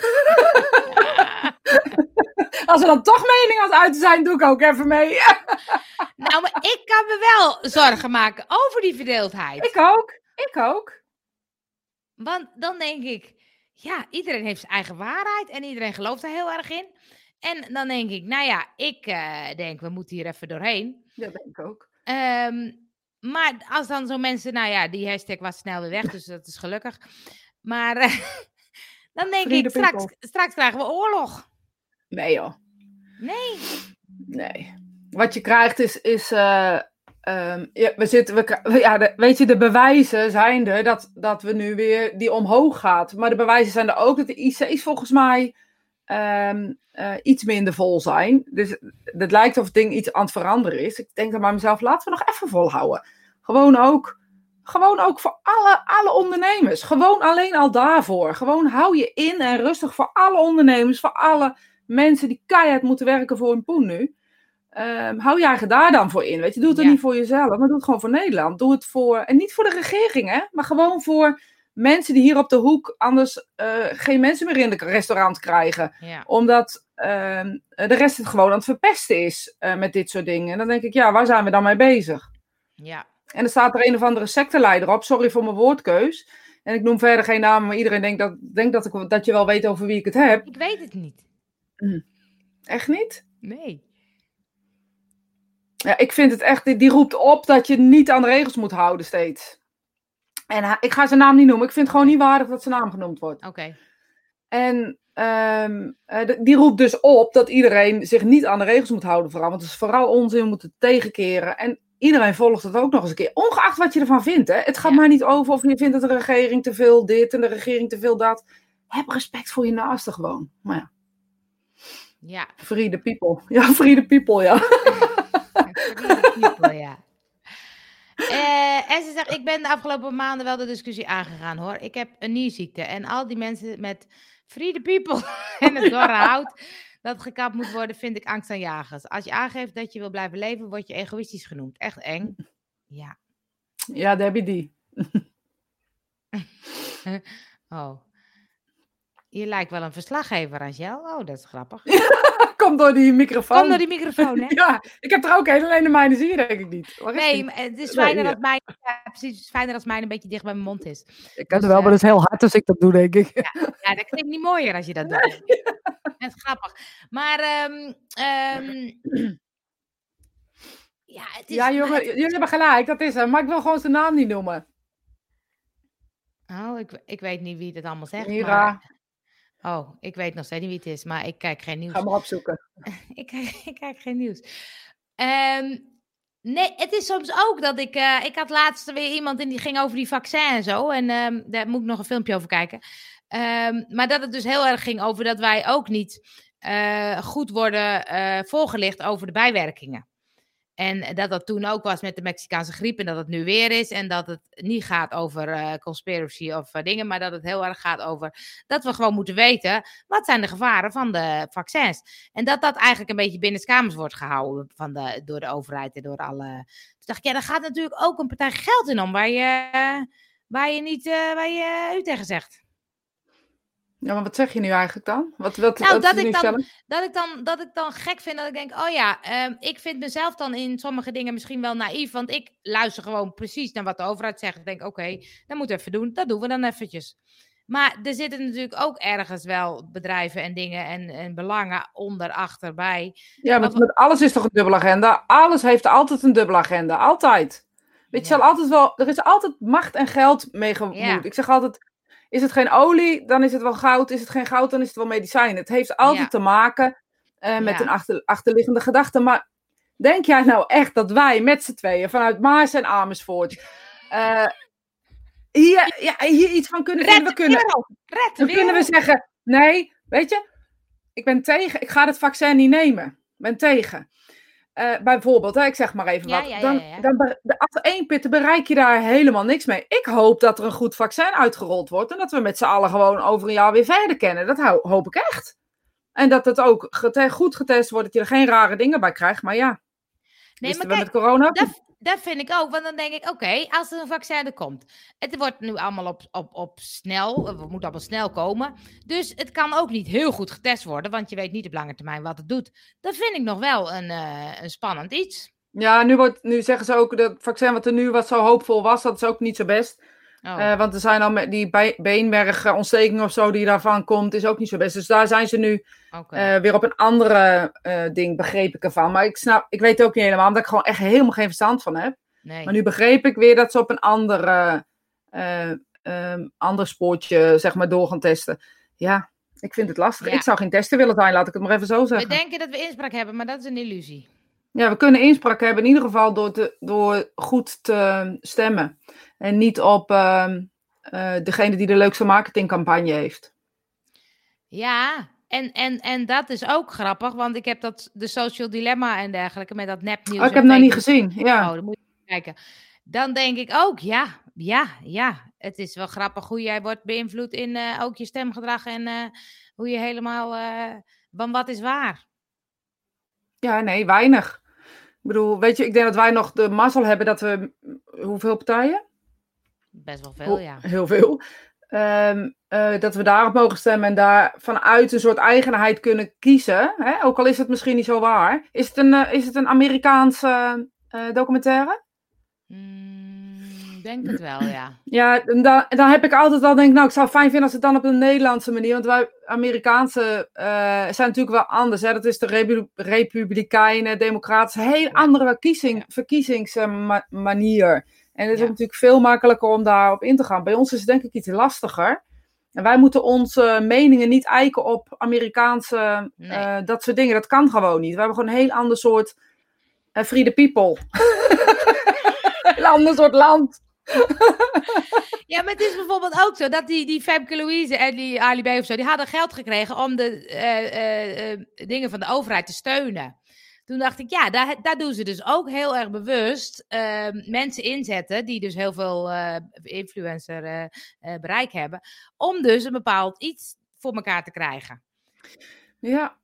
Als er dan toch mening aan het uiten zijn, doe ik ook even mee. [laughs] nou, maar ik kan me wel zorgen maken over die verdeeldheid. Ik ook. Ik ook. Want dan denk ik, ja, iedereen heeft zijn eigen waarheid en iedereen gelooft er heel erg in. En dan denk ik, nou ja, ik eh, denk, we moeten hier even doorheen. Ja, denk ik ook. Ehm, maar als dan zo mensen, nou ja, die hashtag was snel weer weg, dus dat is gelukkig. Maar [laughs] dan denk ik, straks, straks krijgen we oorlog. Nee joh. Nee. Nee. Wat je krijgt is. is eh, ehm, ja, we zitten, we, ja, de- weet je, de bewijzen zijn er dat, dat we nu weer die omhoog gaat. Maar de bewijzen zijn er ook dat de IC's volgens mij ehm, eh, iets minder vol zijn. Dus het lijkt of het ding iets aan het veranderen is. Ik denk dan bij mezelf, laten we nog even volhouden. Gewoon ook, gewoon ook voor alle, alle ondernemers. Gewoon alleen al daarvoor. Gewoon hou je in en rustig voor alle ondernemers, voor alle mensen die keihard moeten werken voor hun poen nu. Ehm, hou je eigen daar dan voor in. Weet je, doe het Ja. niet voor jezelf, maar doe het gewoon voor Nederland. Doe het voor, en niet voor de regering, hè, maar gewoon voor mensen die hier op de hoek anders eh, geen mensen meer in het restaurant krijgen. Ja. Omdat ehm, de rest het gewoon aan het verpesten is eh, met dit soort dingen. En dan denk ik, ja, waar zijn we dan mee bezig? Ja. En er staat er een of andere secteleider op. Sorry voor mijn woordkeus. En ik noem verder geen namen, maar iedereen denkt dat, denkt dat, ik, dat je wel weet over wie ik het heb. Ik weet het niet. Echt niet? Nee. Ja, ik vind het echt, die, die roept op dat je niet aan de regels moet houden steeds. En hij- ik ga zijn naam niet noemen. Ik vind het gewoon niet waardig dat zijn naam genoemd wordt. Oké. En ehm, eh, die roept dus op dat iedereen zich niet aan de regels moet houden vooral. Want het is vooral onzin, we moeten tegenkeren. En iedereen volgt het ook nog eens een keer. Ongeacht wat je ervan vindt. Hè? Het gaat Ja. maar niet over of je vindt dat de regering te veel dit en de regering te veel dat. Heb respect voor je naaste gewoon. Maar ja, Ja, free the people. Ja, free the people, ja. [laughs] People, ja. Eh, en ze zegt, ik ben de afgelopen maanden wel de discussie aangegaan hoor. Ik heb een nierziekte en al die mensen met free the people [laughs] en het dorre [laughs] hout dat gekapt moet worden, vind ik angstaanjagers. Als je aangeeft dat je wil blijven leven, word je egoïstisch genoemd. Echt eng. Ja. Ja, daar heb je die. [laughs] Oh. Je lijkt wel een verslaggever, Angel. Oh, dat is grappig. [laughs] Komt door die microfoon. Kom door die microfoon, hè? [laughs] Ja, ik heb er ook een, alleen de mijne zie je denk ik niet. Waar is Nee, die? het is Nee, fijner ja. dat mijn, ja, precies, het is fijner als mijn een beetje dicht bij mijn mond is. Ik kan dus, het wel, maar eh, dat is heel hard als ik dat doe, denk ik. Ja, dat klinkt niet mooier als je dat doet. [laughs] Dat is grappig. Maar, ehm, ehm, ja, het is... Ja, jongen, het- jullie hebben gelijk, dat is hem. Maar ik wil gewoon zijn naam niet noemen. Oh, ik, ik weet niet wie het allemaal zegt. Mira. Maar... Oh, ik weet nog steeds niet wie het is, maar ik kijk geen nieuws. Ga maar opzoeken. [laughs] ik, kijk, ik kijk geen nieuws. Ehm, nee, het is soms ook dat ik... eh, ik had laatst weer iemand en die ging over die vaccin en zo. En ehm, daar moet ik nog een filmpje over kijken. Ehm, maar dat het dus heel erg ging over dat wij ook niet eh, goed worden eh, voorgelicht over de bijwerkingen. En dat dat toen ook was met de Mexicaanse griep en dat het nu weer is. En dat het niet gaat over eh, conspiracy of eh, dingen, maar dat het heel erg gaat over dat we gewoon moeten weten wat zijn de gevaren van de vaccins. En dat dat eigenlijk een beetje binnenskamers wordt gehouden van de, door de overheid en door alle... Dus dacht ik, ja, daar gaat natuurlijk ook een partij geld in om waar je, waar je niet eh, waar je u tegen zegt. Ja, maar wat zeg je nu eigenlijk dan? Wat, wat, Nou, wat dat ik dan-? Dat ik, dan, dat ik dan gek vind dat ik denk, oh ja, ehm, ik vind mezelf dan in sommige dingen misschien wel naïef. Want ik luister gewoon precies naar wat de overheid zegt. Ik denk, oké, dat moeten we even doen. Dat doen we dan eventjes. Maar er zitten natuurlijk ook ergens wel bedrijven en dingen en, en belangen onder, achter, bij. Ja, maar met, met alles is toch een dubbele agenda? Alles heeft altijd een dubbele agenda. Altijd. Weet je, Ja. zal altijd wel, er is altijd macht en geld mee gemoeid. Ja. Ik zeg altijd, is het geen olie, dan is het wel goud. Is het geen goud, dan is het wel medicijn. Het heeft altijd Ja. te maken eh, met Ja. een achter, achterliggende gedachte. Maar denk jij nou echt dat wij met z'n tweeën vanuit Maas en Amersfoort eh, hier, ja, hier iets van kunnen Red vinden? We kunnen, wereld! Red de dan kunnen we zeggen, nee, weet je, ik ben tegen, ik ga het vaccin niet nemen. Ik ben tegen. Eh, bijvoorbeeld, hè, ik zeg maar even Ja, wat. ja, dan, ja, dan één pitten bereik je daar helemaal niks mee. Ik hoop dat er een goed vaccin uitgerold wordt en dat we met z'n allen gewoon over een jaar weer verder kennen. Dat hoop ik echt. En dat het ook goed getest wordt, dat je er geen rare dingen bij krijgt. Maar ja, Nee, maar we kijk, met corona dat, vind ik ook. Want dan denk ik, oké, als er een vaccin er komt. Het wordt nu allemaal op, op, op snel. Het moet allemaal snel komen. Dus het kan ook niet heel goed getest worden. Want je weet niet op lange termijn wat het doet. Dat vind ik nog wel een, eh, een spannend iets. Ja, nu, wordt, nu zeggen ze ook dat vaccin wat er nu wat zo hoopvol was, dat is ook niet zo best. Oh, Eh, want er zijn al met die bij- beenmergontsteking of zo die daarvan komt, is ook niet zo best. Dus daar zijn ze nu eh, weer op een andere eh, ding, begreep ik ervan. Maar ik snap, ik weet het ook niet helemaal, omdat ik gewoon echt helemaal geen verstand van heb. nee. Maar nu begreep ik weer dat ze op een andere, eh, ehm, ander spoortje, zeg maar, door gaan testen. Ja, ik vind het lastig. Ja. Ik zou geen testen willen zijn, laat ik het maar even zo We zeggen. denken dat we inspraak hebben, maar dat is een illusie. Ja, we kunnen inspraak hebben in ieder geval door, te, door goed te stemmen. En niet op eh, degene die de leukste marketingcampagne heeft. Ja, en, en, en dat is ook grappig, want ik heb dat de social dilemma en dergelijke met dat nepnieuws. Oh, ik heb het nog niet gezien. Ja. Oh, dan moet je kijken. Dan denk ik ook, ja, ja, ja. Het is wel grappig hoe jij wordt beïnvloed in eh, ook je stemgedrag en eh, hoe je helemaal van wat is waar. ja, nee, weinig. Ik bedoel, weet je, ik denk dat wij nog de mazzel hebben dat we. Hoeveel partijen? Best wel veel, ja. Heel veel. Ehm, eh, dat we daarop mogen stemmen en daar vanuit een soort eigenheid kunnen kiezen. Hè? Ook al is het misschien niet zo waar. Is het een, eh, is het een Amerikaanse eh, documentaire? Mm, denk het wel, ja. Ja, en dan, dan heb ik altijd al denk, nou, ik zou het fijn vinden als het dan op een Nederlandse manier, want wij Amerikaanse eh, zijn natuurlijk wel anders. Hè? Dat is de repu- republikeinen, democraten, een heel andere kiezing, verkiezingsmanier. En het is Ja. natuurlijk veel makkelijker om daarop in te gaan. Bij ons is het denk ik iets lastiger. En wij moeten onze meningen niet eiken op Amerikaanse, Nee. eh, dat soort dingen. Dat kan gewoon niet. We hebben gewoon een heel ander soort eh free the people. [laughs] een ander soort land. [laughs] Ja, maar het is bijvoorbeeld ook zo dat die, die Femke Louise en die Ali B of zo, die hadden geld gekregen om de eh, eh, eh, dingen van de overheid te steunen. Toen dacht ik, ja, daar, daar doen ze dus ook heel erg bewust eh, mensen inzetten, die dus heel veel influencer bereik hebben, om dus een bepaald iets voor elkaar te krijgen. Ja.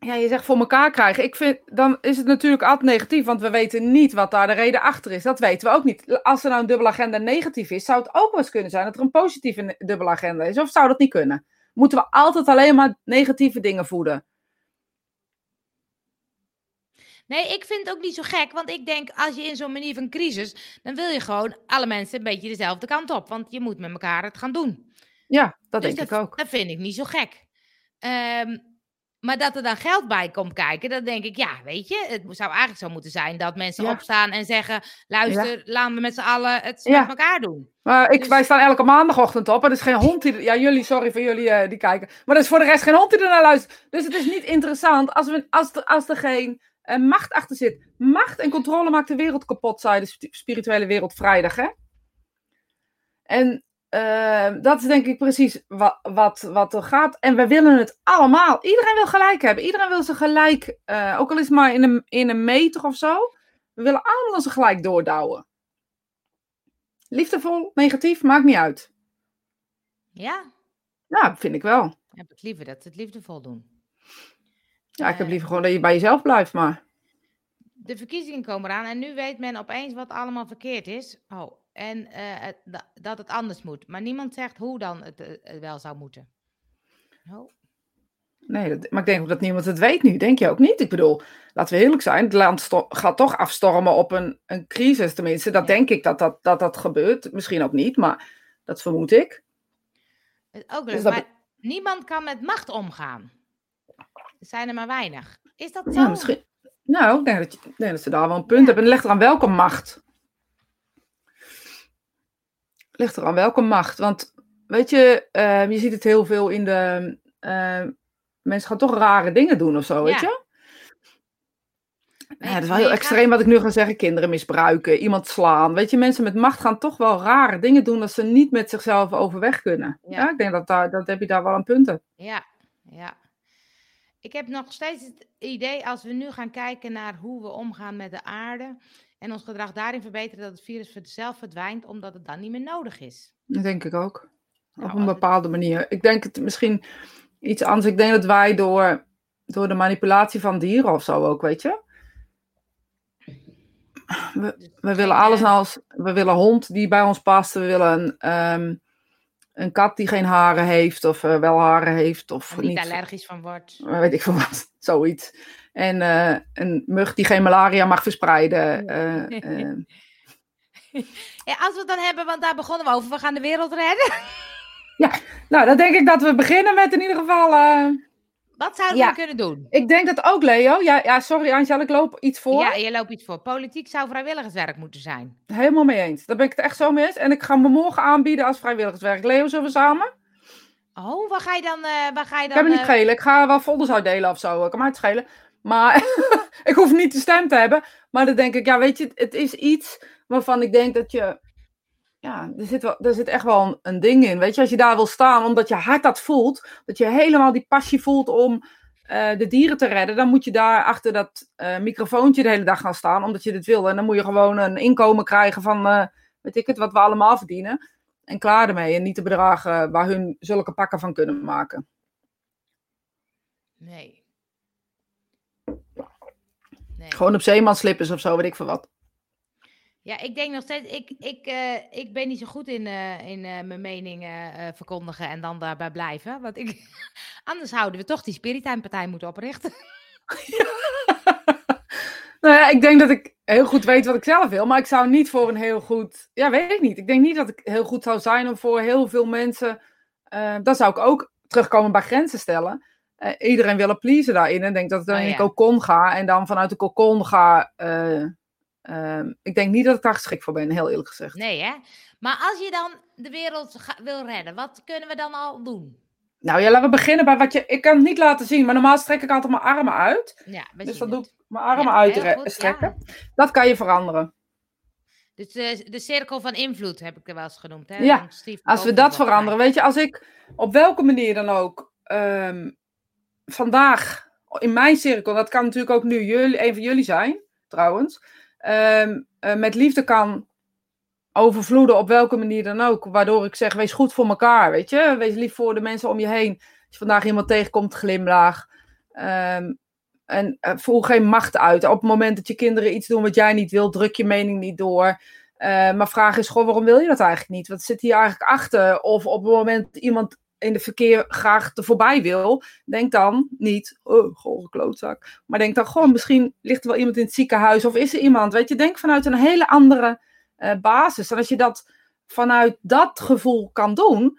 Ja, je zegt voor elkaar krijgen. Ik vind, dan is het natuurlijk altijd negatief, want we weten niet wat daar de reden achter is. Dat weten we ook niet. Als er nou een dubbele agenda negatief is, zou het ook wel eens kunnen zijn dat er een positieve dubbele agenda is. Of zou dat niet kunnen? Moeten we altijd alleen maar negatieve dingen voeden? Nee, ik vind het ook niet zo gek, want ik denk als je in zo'n manier van crisis, dan wil je gewoon alle mensen een beetje dezelfde kant op, want je moet met elkaar het gaan doen. Ja, dat Dus denk dat, ik ook. Dat vind ik niet zo gek. Ehm, maar dat er dan geld bij komt kijken, dan denk ik, ja, weet je, het zou eigenlijk zo moeten zijn dat mensen Ja. opstaan en zeggen, luister, laten we met z'n allen het Ja. met elkaar doen. Maar ik, Dus- wij staan elke maandagochtend op en er is geen hond die... Ja, jullie, sorry voor jullie eh, die kijken. Maar er is voor de rest geen hond die ernaar luistert. Dus het is niet interessant als, we, als, er, als er geen eh, macht achter zit. Macht en controle maakt de wereld kapot, zei de sp- spirituele wereld vrijdag, hè? En eh, dat is denk ik precies wat, wat, wat er gaat. En we willen het allemaal. Iedereen wil gelijk hebben. Iedereen wil ze gelijk, eh, ook al is het maar in een, in een meter of zo. We willen allemaal ze gelijk doordouwen. Liefdevol, negatief, maakt niet uit. Ja, Ja, vind ik wel. heb ik liever dat ze het liefdevol doen. Ja, ik heb Eh, liever gewoon dat je bij jezelf blijft, maar... De verkiezingen komen eraan en nu weet men opeens wat allemaal verkeerd is. Oh, en eh, dat het anders moet. Maar niemand zegt hoe dan het eh, wel zou moeten. Oh. Nee, dat, maar ik denk ook dat niemand het weet nu. Denk je ook niet? Ik bedoel, laten we eerlijk zijn. Het land gaat toch afstormen op een, een crisis. Tenminste, dat Ja. denk ik dat dat, dat dat gebeurt. Misschien ook niet, maar dat vermoed ik. Ook leuk, Dus dat maar niemand kan met macht omgaan. Er zijn er maar weinig. Is dat zo? Ja, misschien... Nou, ik denk dat, je, denk dat ze daar wel een punt Ja. hebben. En ligt er aan welke macht? Ligt er aan welke macht? Want, weet je, eh, je ziet het heel veel in de... eh, mensen gaan toch rare dingen doen of zo, weet je? Nee, Ja, dat is wel heel extreem wat ik nu ga zeggen. Kinderen misbruiken, iemand slaan. Weet je, mensen met macht gaan toch wel rare dingen doen als ze niet met zichzelf overweg kunnen. Ja. Ja, ik denk dat, daar, dat heb je daar wel een punt in. Ja, ja. Ik heb nog steeds het idee, als we nu gaan kijken naar hoe we omgaan met de aarde en ons gedrag daarin verbeteren, dat het virus voor zelf verdwijnt, omdat het dan niet meer nodig is. Dat denk ik ook. Nou, Op een als het- bepaalde manier. Ik denk het misschien iets anders. Ik denk dat wij door, door de manipulatie van dieren of zo ook, weet je. We, Dus we willen alles als. We willen een hond die bij ons past. We willen een, ehm, een kat die geen haren heeft of eh, wel haren heeft. Of niet niet. allergisch van wordt. Maar weet ik veel wat, [laughs] zoiets. En eh, een mug die geen malaria mag verspreiden. eh, eh. [laughs] Ja, als we het dan hebben, want daar begonnen we over, we gaan de wereld redden. Nou, dan denk ik dat we beginnen met in ieder geval. Wat zouden Ja. we kunnen doen? ik denk dat ook, Leo. Ja, ja sorry Angel, ik loop iets voor. Ja, je loopt iets voor. Politiek zou vrijwilligerswerk moeten zijn. Helemaal mee eens. Daar ben ik het echt zo mee eens. En ik ga me morgen aanbieden als vrijwilligerswerk. Leo, zullen we samen? Oh, waar ga je dan? eh waar ga je Ik dan heb het niet eh, schelen. Ik ga wel folders uitdelen of zo. Ik kan mij het schelen. Maar [laughs] ik hoef niet de stem te hebben. Maar dan denk ik, ja, weet je, het is iets waarvan ik denk dat je. Ja, er zit, wel, er zit echt wel een, een ding in. Weet je, als je daar wil staan, omdat je hart dat voelt, dat je helemaal die passie voelt om eh, de dieren te redden, dan moet je daar achter dat eh, microfoontje de hele dag gaan staan, omdat je dit wil. En dan moet je gewoon een inkomen krijgen van, eh, weet ik het, wat we allemaal verdienen. En klaar ermee. En niet de bedragen waar hun zulke pakken van kunnen maken. Nee. Nee. Gewoon op zeemanslippers of zo, weet ik veel wat. Ja, ik denk nog steeds, ik, ik, eh, ik ben niet zo goed in, eh, in eh, mijn mening verkondigen en dan daarbij blijven. Want ik, [laughs] anders zouden we toch die Spiritime-partij moeten oprichten. [laughs] Nou ja, ik denk dat ik heel goed weet wat ik zelf wil, maar ik zou niet voor een heel goed. Ja, weet ik niet. Ik denk niet dat ik heel goed zou zijn om voor heel veel mensen. dan zou ik ook terugkomen bij grenzen stellen. Iedereen willen pleasen daarin en denk dat ik dan Oh, in een cocon ga en dan vanuit de cocon ga. Eh, ehm, ik denk niet dat ik daar geschikt voor ben, heel eerlijk gezegd. Nee, hè? Maar als je dan de wereld wil redden, wat kunnen we dan al doen? Nou ja, laten we beginnen bij wat je. Ik kan het niet laten zien, maar normaal strek ik altijd mijn armen uit. Ja, Dus dan doe ik mijn armen Ja, uitstrekken. ja. Dat kan je veranderen. Dus de, de cirkel van invloed heb ik er wel eens genoemd. Hè? Ja, Als we dat veranderen, weet je, als ik op welke manier dan ook ehm, vandaag in mijn cirkel, dat kan natuurlijk ook nu jullie, een van jullie zijn, trouwens, ehm, eh, met liefde kan overvloeden op welke manier dan ook, waardoor ik zeg, wees goed voor elkaar, weet je, wees lief voor de mensen om je heen. Als je vandaag iemand tegenkomt, glimlach. Ehm, en eh, voel geen macht uit. Op het moment dat je kinderen iets doen wat jij niet wil, druk je mening niet door. Eh, maar vraag is gewoon, waarom wil je dat eigenlijk niet? Wat zit hier eigenlijk achter? Of op het moment dat iemand in de verkeer graag er voorbij wil, denk dan niet, oh, goh, klootzak. Maar denk dan gewoon, misschien ligt er wel iemand in het ziekenhuis of is er iemand. Weet je, denk vanuit een hele andere eh, basis. En als je dat vanuit dat gevoel kan doen,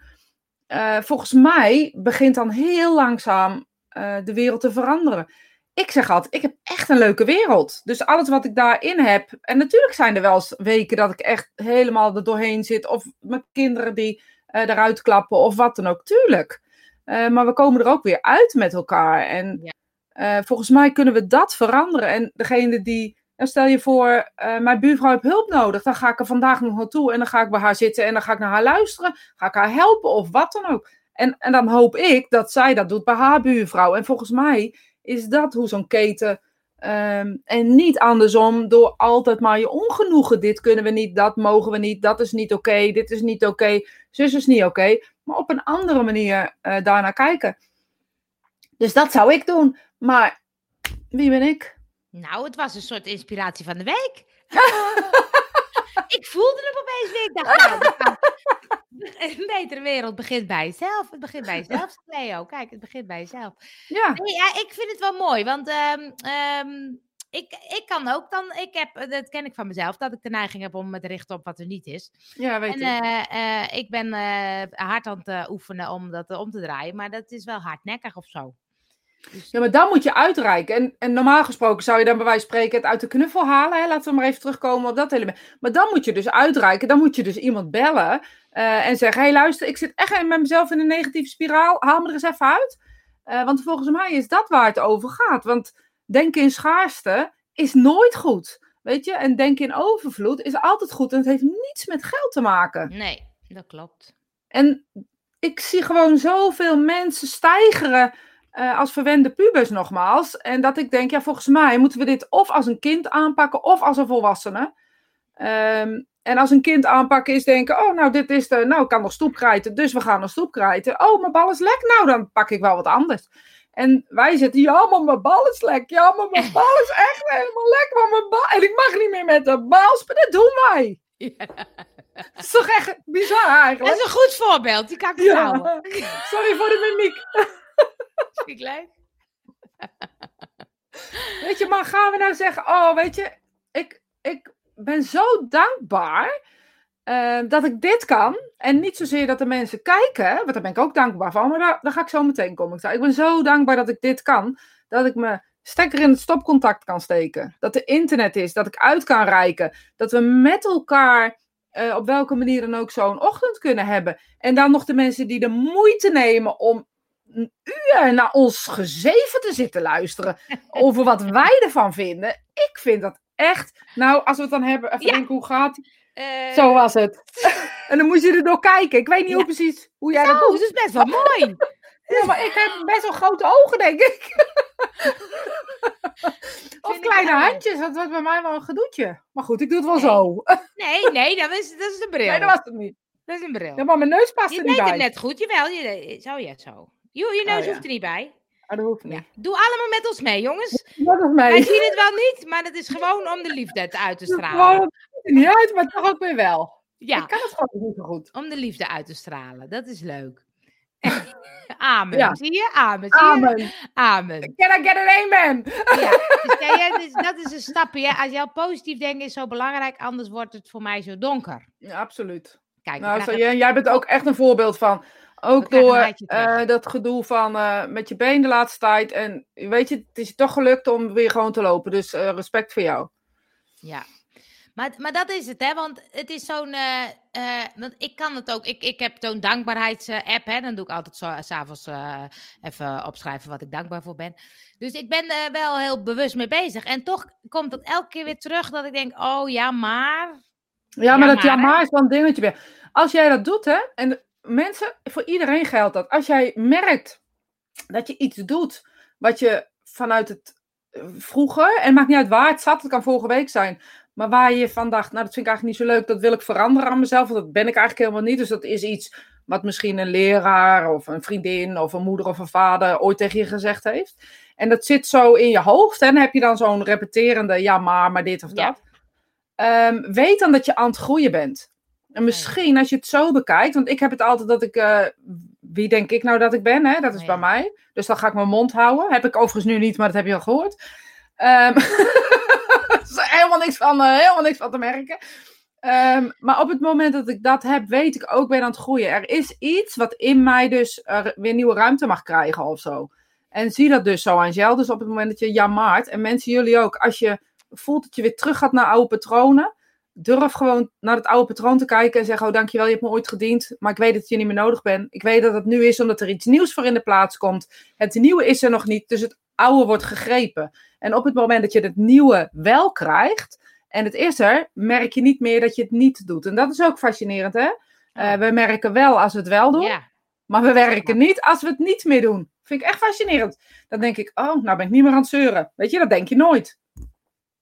eh, volgens mij begint dan heel langzaam eh, de wereld te veranderen. Ik zeg altijd, ik heb echt een leuke wereld. Dus alles wat ik daarin heb. En natuurlijk zijn er wel eens weken dat ik echt helemaal er doorheen zit. Of mijn kinderen die eruit klappen of wat dan ook. Tuurlijk. Eh, maar we komen er ook weer uit met elkaar. En Ja. eh, volgens mij kunnen we dat veranderen. En degene die. Dan stel je voor, eh, mijn buurvrouw heeft hulp nodig. Dan ga ik er vandaag nog naartoe. En dan ga ik bij haar zitten. En dan ga ik naar haar luisteren. Ga ik haar helpen of wat dan ook. En, en dan hoop ik dat zij dat doet bij haar buurvrouw. En volgens mij is dat hoe zo'n keten. Ehm, en niet andersom door altijd maar je ongenoegen. Dit kunnen we niet, dat mogen we niet, dat is niet oké, dit is niet oké, zus is niet oké. maar op een andere manier eh daarnaar kijken. Dus dat zou ik doen. Maar wie ben ik? Nou, het was een soort inspiratie van de week. [laughs] ik voelde hem opeens weer. Ik dacht, nou, [laughs] een betere wereld begint bij jezelf. Het begint bij jezelf, Leo. Kijk, het begint bij jezelf. Ja, Nee, ja, ik vind het wel mooi, want ehm, ehm, ik, ik kan ook dan, ik heb, dat ken ik van mezelf, dat ik de neiging heb om me te richten op wat er niet is. ja weet En ik. eh, eh, ik ben eh, hard aan het eh, oefenen om dat eh, om te draaien, maar dat is wel hardnekkig of zo. Ja, maar dan moet je uitreiken. En, en normaal gesproken zou je dan bij wijze van spreken het uit de knuffel halen. Hè? Laten we maar even terugkomen op dat element. Maar dan moet je dus uitreiken. Dan moet je dus iemand bellen. eh, en zeggen: Hé, hey, luister, ik zit echt met mezelf in een negatieve spiraal. Haal me er eens even uit. Eh, want volgens mij is dat waar het over gaat. Want denken in schaarste is nooit goed. Weet je? En denken in overvloed is altijd goed. En het heeft niets met geld te maken. nee, dat klopt. En ik zie gewoon zoveel mensen stijgeren eh, als verwende pubers nogmaals. En dat ik denk, ja, volgens mij moeten we dit of als een kind aanpakken of als een volwassene. Ehm, en als een kind aanpakken is denken, oh, nou, dit is de, nou, ik kan nog stoepkrijten, dus we gaan nog stoepkrijten. Oh, mijn bal is lek, nou, dan pak ik wel wat anders. En wij zitten, ja, maar mijn bal is lek. Ja, maar mijn [laughs] bal is echt helemaal lek. Maar mijn bal... En ik mag niet meer met de bal spelen. Dat doen wij. Dat is toch echt bizar Dat eigenlijk? is een goed voorbeeld, die kan ik Ja. Sorry voor de mimiek. Ik. [laughs] Weet je, maar gaan we nou zeggen, oh, weet je, ik, ik ben zo dankbaar eh, dat ik dit kan. En niet zozeer dat de mensen kijken, want daar ben ik ook dankbaar van, maar daar, ga ik zo meteen komen. Ik ben zo dankbaar dat ik dit kan, dat ik me stekker in het stopcontact kan steken. Dat er internet is, dat ik uit kan reiken. Dat we met elkaar eh, op welke manier dan ook zo'n ochtend kunnen hebben. En dan nog de mensen die de moeite nemen om een uur naar ons gezeven te zitten luisteren [laughs] over wat wij ervan vinden. Ik vind dat echt. Nou, als we het dan hebben, even Ja. denken hoe gaat. Eh, Zo was het. [laughs] en dan moet je er door kijken. Ik weet niet Ja. hoe precies hoe jij zo, dat doet. is best wel mooi. [laughs] Ja, maar ik heb best wel grote ogen, denk ik. of kleine handjes. Dat wordt bij mij wel een gedoetje. Maar goed, ik doe het wel Nee. zo. Nee, nee, dat is, dat is een bril. Nee, dat was het niet. Dat is een bril. Ja, maar mijn neus past je er niet deed bij. het net goed, jawel. Je deed, zo, ja, zo. Je, je neus Oh, ja. hoeft er niet bij. Ah, dat hoeft niet. Ja. Doe allemaal met ons mee, jongens. Dat is Wij mij. zien het wel niet, maar het is gewoon om de liefde te- uit te Het stralen. ziet er niet uit, maar toch ook weer wel. Ja, Ik kan het gewoon niet zo goed. om de liefde uit te stralen. Dat is leuk. [laughs] Amen. Ja. Zie je? Amen. Zie je? Amen. Amen. Can I get an amen? Ja. [laughs] Dus, ja, dus dat is een stapje. hè. Als jouw positief denken is zo belangrijk, anders wordt het voor mij zo donker. Ja, absoluut. Kijk, Nou, zo, jij, jij bent ook echt een voorbeeld van. Ook door eh, dat gedoe van eh, met je been de laatste tijd. En weet je, het is je toch gelukt om weer gewoon te lopen. Dus eh, respect voor jou. Ja. Maar, maar dat is het, hè? Want het is zo'n. want ik kan het ook. Ik, ik heb zo'n dankbaarheidsapp, hè? Dan doe ik altijd zo s'avonds eh even opschrijven wat ik dankbaar voor ben. Dus ik ben er wel heel bewust mee bezig. En toch komt het elke keer weer terug dat ik denk: oh ja, maar. Ja, maar Ja, dat ja maar is wel een dingetje weer. Als jij dat doet, hè, en mensen, voor iedereen geldt dat. Als jij merkt dat je iets doet wat je vanuit het eh, vroeger, en het maakt niet uit waar het zat, het kan vorige week zijn, maar waar je van dacht, nou dat vind ik eigenlijk niet zo leuk, dat wil ik veranderen aan mezelf, want dat ben ik eigenlijk helemaal niet. Dus dat is iets wat misschien een leraar of een vriendin of een moeder of een vader ooit tegen je gezegd heeft. En dat zit zo in je hoofd, en dan heb je dan zo'n repeterende, ja maar, maar dit of Ja. dat. Ehm, weet dan dat je aan het groeien bent. En misschien als je het zo bekijkt, want ik heb het altijd dat ik, eh, wie denk ik nou dat ik ben, hè? dat is Ja. bij mij. Dus dan ga ik mijn mond houden. Heb ik overigens nu niet, maar dat heb je al gehoord. [laughs] Er is helemaal niks, van, eh, helemaal niks van te merken. Ehm, maar op het moment dat ik dat heb, weet ik ook ben aan het groeien. Er is iets wat in mij dus eh, weer nieuwe ruimte mag krijgen of zo. En zie dat dus zo, Angel. Dus op het moment dat je ja maart, en mensen jullie ook, als je voelt dat je weer terug gaat naar oude patronen, durf gewoon naar het oude patroon te kijken en zeggen, oh dankjewel, je hebt me ooit gediend, maar ik weet dat je niet meer nodig bent. Ik weet dat het nu is omdat er iets nieuws voor in de plaats komt. Het nieuwe is er nog niet, dus het oude wordt gegrepen. En op het moment dat je het nieuwe wel krijgt, en het is er, merk je niet meer dat je het niet doet. En dat is ook fascinerend, hè? Eh, we merken wel als we het wel doen, Ja, maar we werken niet als we het niet meer doen. Vind ik echt fascinerend. Dan denk ik, oh, nou ben ik niet meer aan het zeuren. Weet je, dat denk je nooit.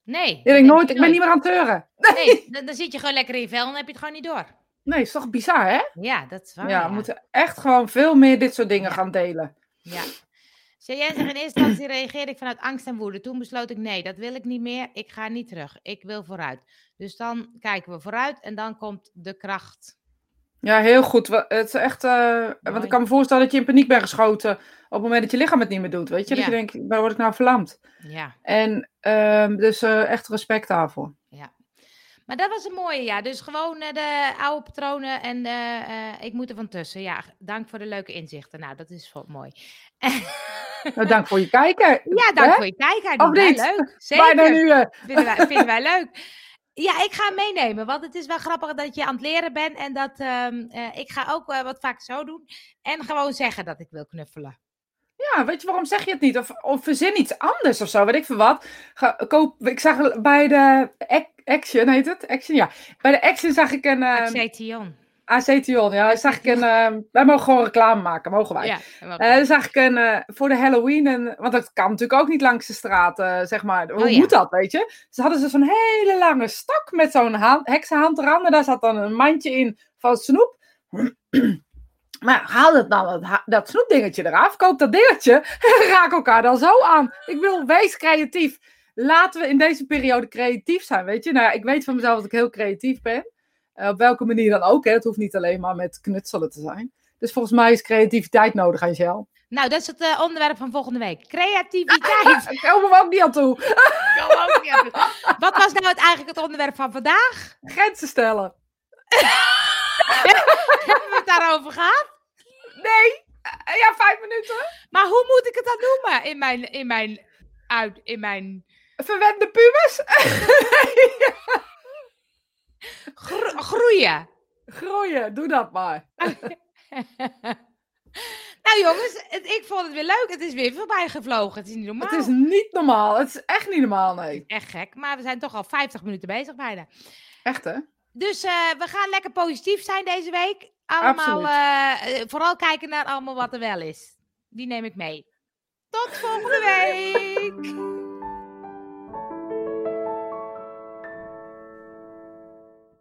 Nee. Denkt nooit, ik ben niet meer aan het zeuren. Nee, [laughs] dan, dan zit je gewoon lekker in je vel en dan heb je het gewoon niet door. Nee, is toch bizar, hè? Ja, dat is waar. ja, we moeten echt gewoon veel meer dit soort dingen Ja. gaan delen. Ja. Zie jij zegt in eerste instantie reageerde ik vanuit angst en woede. Toen besloot ik nee, dat wil ik niet meer. Ik ga niet terug. Ik wil vooruit. Dus dan kijken we vooruit en dan komt de kracht. Ja, heel goed. Het is echt, eh, want ik kan me voorstellen dat je in paniek bent geschoten op het moment dat je lichaam het niet meer doet. Weet je, dat Ja. je denkt, waar word ik nou verlamd? Ja, En ehm, dus eh, echt respect daarvoor. maar dat was een mooie ja. Dus gewoon eh, de oude patronen en ik moet er van tussen. Ja, dank voor de leuke inzichten. Nou, dat is mooi. Nou, dank voor je kijken. Ja, dank Hè? voor je kijkheid. Of wij niet? leuk. Zeker. Bijna nu. Vinden wij, vinden wij leuk. [laughs] Ja, ik ga hem meenemen, want het is wel grappig dat je aan het leren bent. En dat ehm, eh, ik ga ook eh, wat vaak zo doen. En gewoon zeggen dat ik wil knuffelen. Ja, weet je waarom zeg je het niet? Of, of verzin iets anders of zo, weet ik veel wat. Ga, koop, ik zag bij de Ac- Action, heet het? Action, ja. Bij de Action zag ik een... ehm Acetion. Acetion, ja. Zag ik een... ehm, wij mogen gewoon reclame maken, mogen wij. Ja, dat zag ik een, eh, voor de Halloween, een, want dat kan natuurlijk ook niet langs de straat, eh, zeg maar. Hoe Oh, ja. moet dat, weet je? Ze hadden ze zo'n hele lange stok met zo'n hand, heksenhand eraan. En daar zat dan een mandje in van snoep. [clears throat] Maar haal het dan, dat, snoepdingetje eraf, koop dat dingetje en [laughs] raak elkaar dan zo aan. Ik wil, wees creatief. Laten we in deze periode creatief zijn, weet je? Nou ja, ik weet van mezelf dat ik heel creatief ben. Eh, op welke manier dan ook, hè. Het hoeft niet alleen maar met knutselen te zijn. Dus volgens mij is creativiteit nodig, Angel. Nou, dat is het eh, onderwerp van volgende week. [laughs] Creativiteit. Ook niet aan toe. Kom ook niet aan toe. Wat was nou het, eigenlijk het onderwerp van vandaag? Grenzen stellen. [laughs] Hebben we het daarover gehad? Nee. Eh, ja, vijf minuten. Maar hoe moet ik het dan noemen in mijn, in mijn, uit, in mijn Verwende pubers. [laughs] gro- groeien? Groeien, doe dat maar. [laughs] nou jongens, het- ik vond het weer leuk. Het is weer voorbij gevlogen. Het is niet normaal. Het is niet normaal. Het is echt niet normaal, nee. echt gek, maar we zijn toch al 50 minuten bezig bijna. Echt, hè? Dus eh, we gaan lekker positief zijn deze week. Allemaal, eh, eh, vooral kijken naar allemaal wat er wel is. Die neem ik mee. Tot volgende week! [laughs]